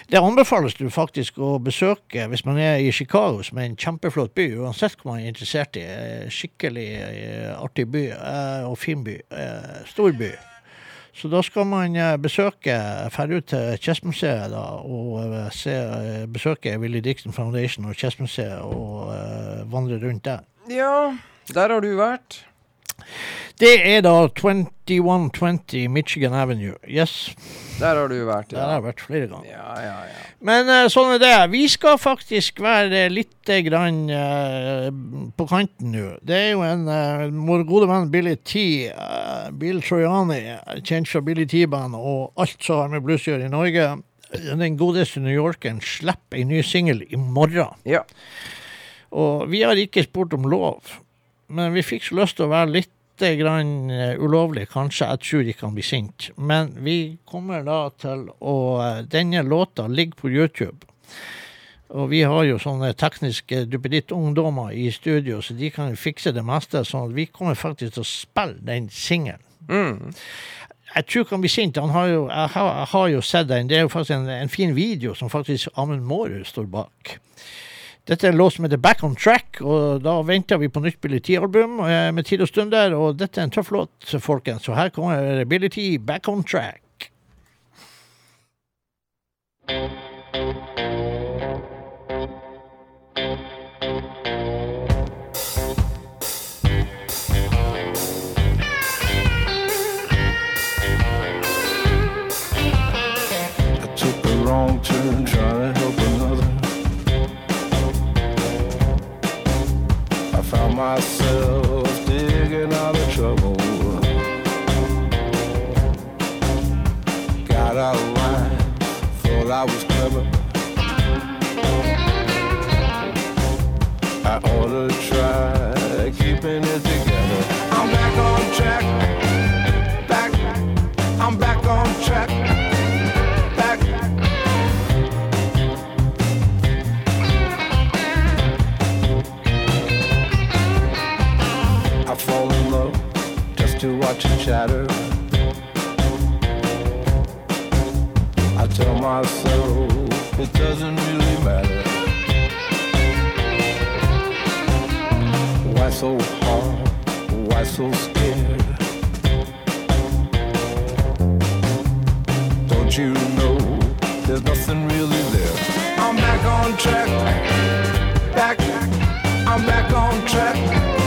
Det anbefales du faktisk å besøke hvis man er i Chicago, som er en kjempeflott by, uansett hva man er interessert i. Eh, Skikkelig eh, artig by eh, og fin by. Stor by. Så da skal man besøke, Ferdig ut til Chessmuseet da, og se, besøke Willy Dixon Foundation og Chessmuseet og uh, vandre rundt der. Ja, der har du vært. Det er da 2120 Michigan Avenue. Yes, Der har du vært. der har jeg vært flere ganger. Ja, ja, ja. Men eh, sånn er det. Vi skal faktisk være litt grann uh, på kanten nå. Det er jo en uh, vår gode venn Billy T, uh, Bill Trojani, kjent fra Billy T-band og alt som har med blues å gjøre i Norge. Den godeste New Yorkeren slipper en ny singel i morgen. Ja. Og vi har ikke spurt om lov, men vi fikk så lyst til å være litt grann eh, ulovlig, kanskje. Jeg tror ikke han blir sint. Men vi kommer da til å eh, Denne låta ligger på YouTube. Og vi har jo sånne tekniske duppeditt-ungdommer i studio, så de kan fikse det meste. sånn at vi kommer faktisk til å spille den singelen. Mm. Jeg tror ikke han blir sint. Han har jo, jeg, har, jeg har jo sett den. Det er jo faktisk en, en fin video som faktisk Amund Mårud står bak. Dette er en låt som heter Back on Track, og da venter vi på nytt Billy T-album eh, med tid og stunder. Og dette er en tøff låt, folkens. Så her kommer Billy T, Back on Track. I I found chatter. I tell myself it doesn't really matter. Why so hard? Why so scared? Don't you know there's nothing really there? I'm back on track. Back, I'm back on track.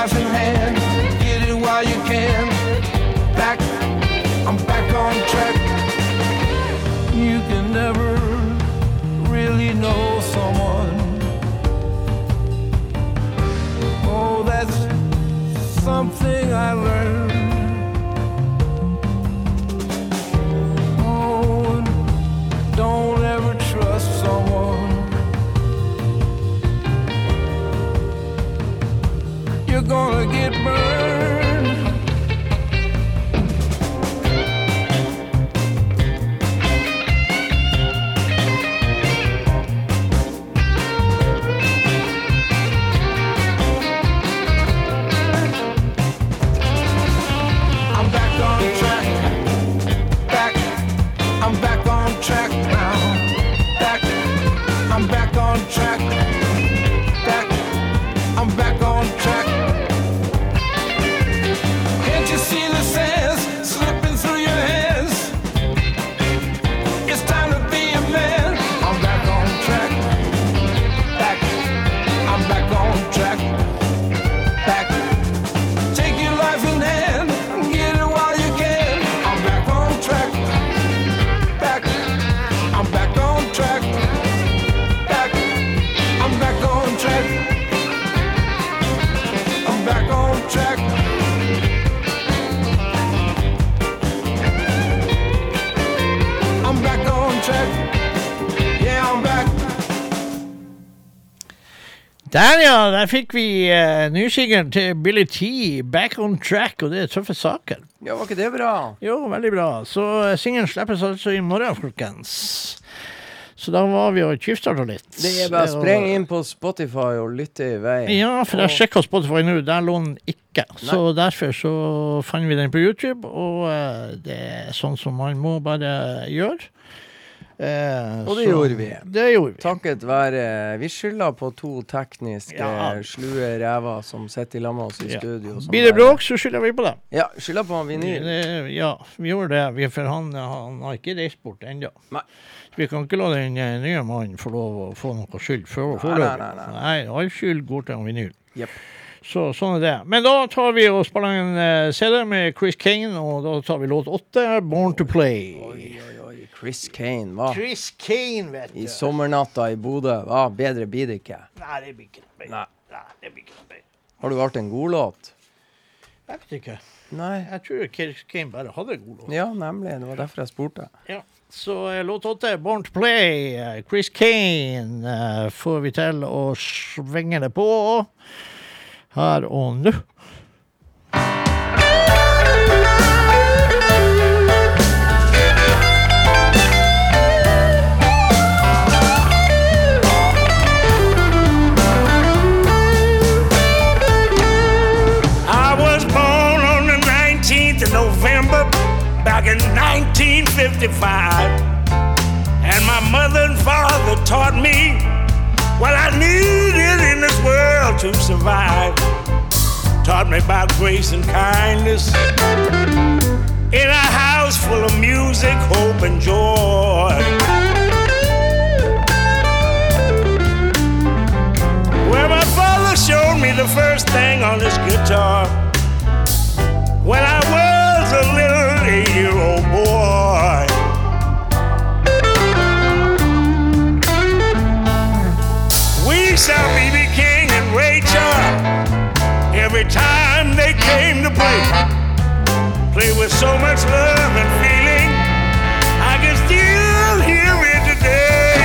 Life in hand, get it while you can. Back, I'm back on track. You can never really know someone. Oh, that's something gonna get burned. Der, ja. Der fikk vi uh, nysingeren til Billy T, 'Back on Track', og det er tøffe saker. Ja, var ikke det bra? Jo, veldig bra. Så uh, singelen slippes altså i morgen, folkens. Så da var vi og tjuvstarta litt. Det er bare å sprenge inn på Spotify og lytte i vei. Ja, for jeg sjekka Spotify nå, der lå den ikke. Så derfor så fant vi den på YouTube, og uh, det er sånn som man må bare gjøre. Eh, Og det så- gjorde vi. Det gjorde vi. Takket være Vi skylder på to tekniske Ja. slue ræver som sitter i lag med oss i Ja. studio. Blir det bråk, så skylder vi på det. Ja, skylder på vinyl. Ja, vi gjorde det. Vi, for han, han har ikke reist bort ennå. Vi kan ikke la den eh, nye mannen få lov å få noe skyld foreløpig. Nei, nei, nei, nei, Nei, all skyld går til vinyl. Yep. Så sånn er det. Men da tar vi og spiller en eh, CD med Chris Kane, og da tar vi låt åtte, 'Born to Play'. Oi, oi, oi. Chris Kane, hva? Chris Kane, vet du. I sommernatta i Bodø. Hva? Bedre blir det ikke. Nei, det blir ikke noe bedre. Nei. Nei, det blir ikke noe bedre. Har du valgt en god låt? Jeg vet ikke. Nei. Jeg tror Chris Kane bare hadde en god låt. Ja, nemlig. Det var derfor jeg spurte. Ja. Så eh, låt åtte, 'Born to Play', eh, Chris Kane, eh, får vi til å svinge det på her og nå. 1955. And my mother and father taught me what I needed in this world to survive. Taught me about grace and kindness. In a house full of music, hope, and joy. Where my father showed me the first thing on his guitar when I was a little eight-year-old boy. Saw B.B. King and Ray Charles every time they came to play. Play with so much love and feeling, I can still hear it today.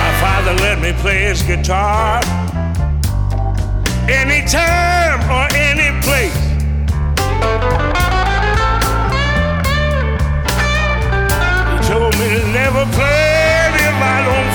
My father let me play his guitar anytime or any place. He told me to never play if I don't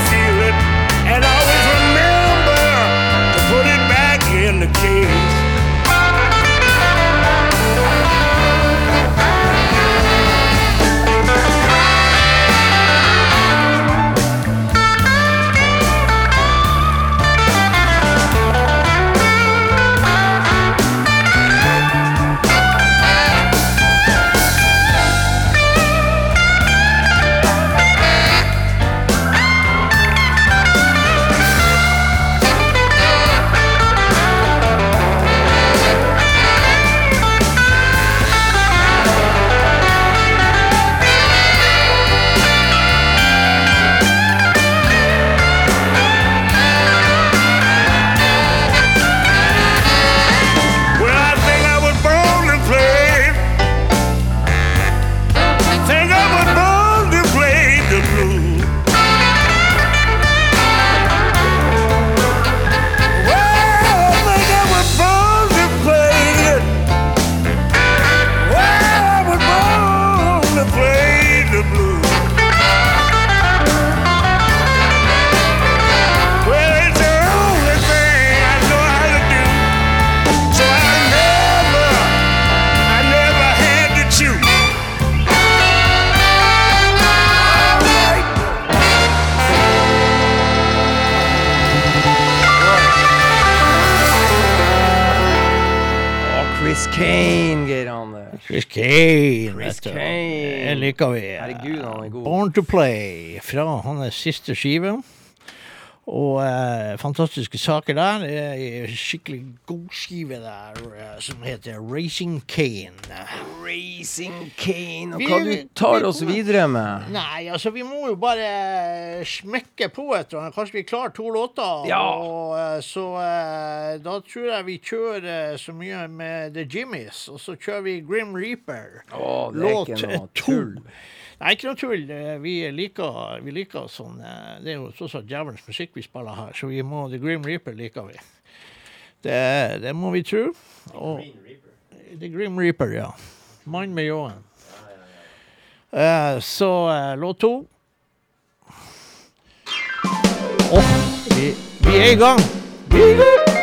to Play fra hans siste skive. Og eh, fantastiske saker der. Er skikkelig god skive der eh, som heter Racing Kane. Racing Kane. Og Vi- hva du tar vi- oss videre med? Nei, altså vi må jo bare smekke på et eller. Kanskje vi klarer to låter. Ja. Og, eh, så eh, da tror jeg vi kjører eh, så mye med The Jimmys, og så kjører vi Grim Reaper. Å, det Låt to. Nei, ikke noe tull. Eh, Vi liker, vi liker sånn eh, Det er jo tross alt djevelens musikk vi spiller her, så vi må The Grim Reaper liker vi. Det, det må vi tro. Og, The Grim Reaper, ja. Mann med ljåen. Uh, så uh, låt to. Oh, vi, vi er i gang. Vi er i gang.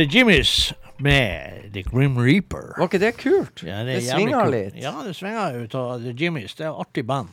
The Jimmys med The Grim Reaper. Var ikke det kult? Ja, det det svinger litt. Ja, det svinger ut av The Jimmys. Det er et artig band.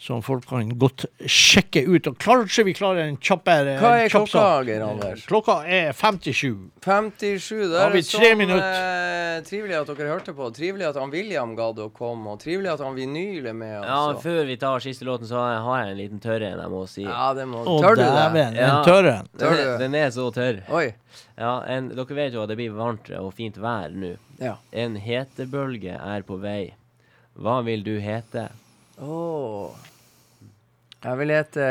Som folk kan godt sjekke ut. Og kanskje vi klarer en kjappere Hva er kjapp klokka. Geir Anders? Klokka er 57. 57. Da Da har er det sånn eh, trivelig at dere hørte på. Trivelig at han William gadd å komme, og trivelig at han Vinyl er med. Ja, Altså. Før vi tar siste låten, så har jeg en liten tørr en jeg må si. Ja, det må Å, Tør du det? dæven, Ja. en tørr. Tør Den, du? den er så tørr. Oi. Ja, en, dere vet jo at det blir varmt og fint vær nå. Ja. En hetebølge er på vei. Hva vil du hete? Åh. Jeg vil hete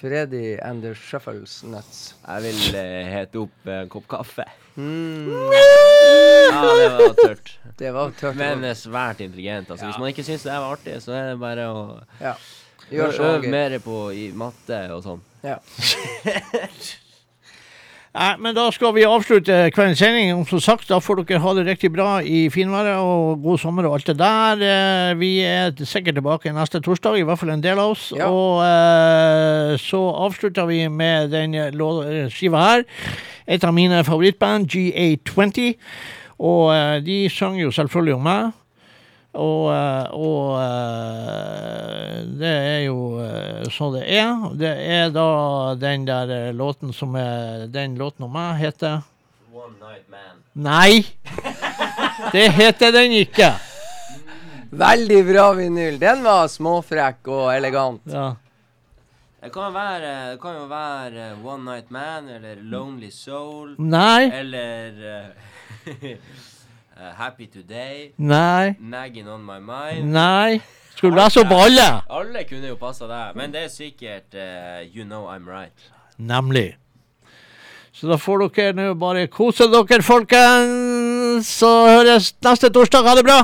Freddy and the Shuffles Nuts. Jeg vil uh, hete opp en kopp kaffe. Mm, Ja, det var tørt. det var tørt. Men er svært intelligent. Altså, Hvis man ikke syns det er artig, så er det bare å ja. Øve. Mer på i matte og sånn. Ja. Nei, men da skal vi avslutte kveldens sending. Som sagt, da får dere ha det riktig bra i finværet og god sommer og alt det der. Eh, Vi er sikkert tilbake neste torsdag, i hvert fall en del av oss. Ja. Og eh, så avslutter vi med den eh, skiva her. Et av mine favorittband, GA20. Og eh, de sang jo selvfølgelig om meg. Og, eh, og eh, det er jo eh, sånn det er. Det er da den der låten som er Den låten om meg heter One Night Man. Nei! Det heter den ikke. Veldig bra vinyl. Den var småfrekk og elegant. Ja. Det kan være, det kan jo være One Night Man eller Lonely Soul. Nei. Eller eh, eh, Happy Today. Nei. Nagging On My Mind. Nei. Skulle lese opp alle? Alle kunne jo passa deg, men det er sikkert uh, You Know I'm Right. Nemlig. Så da får dere nå bare kose dere, folkens. Så høres neste torsdag. Ha det bra.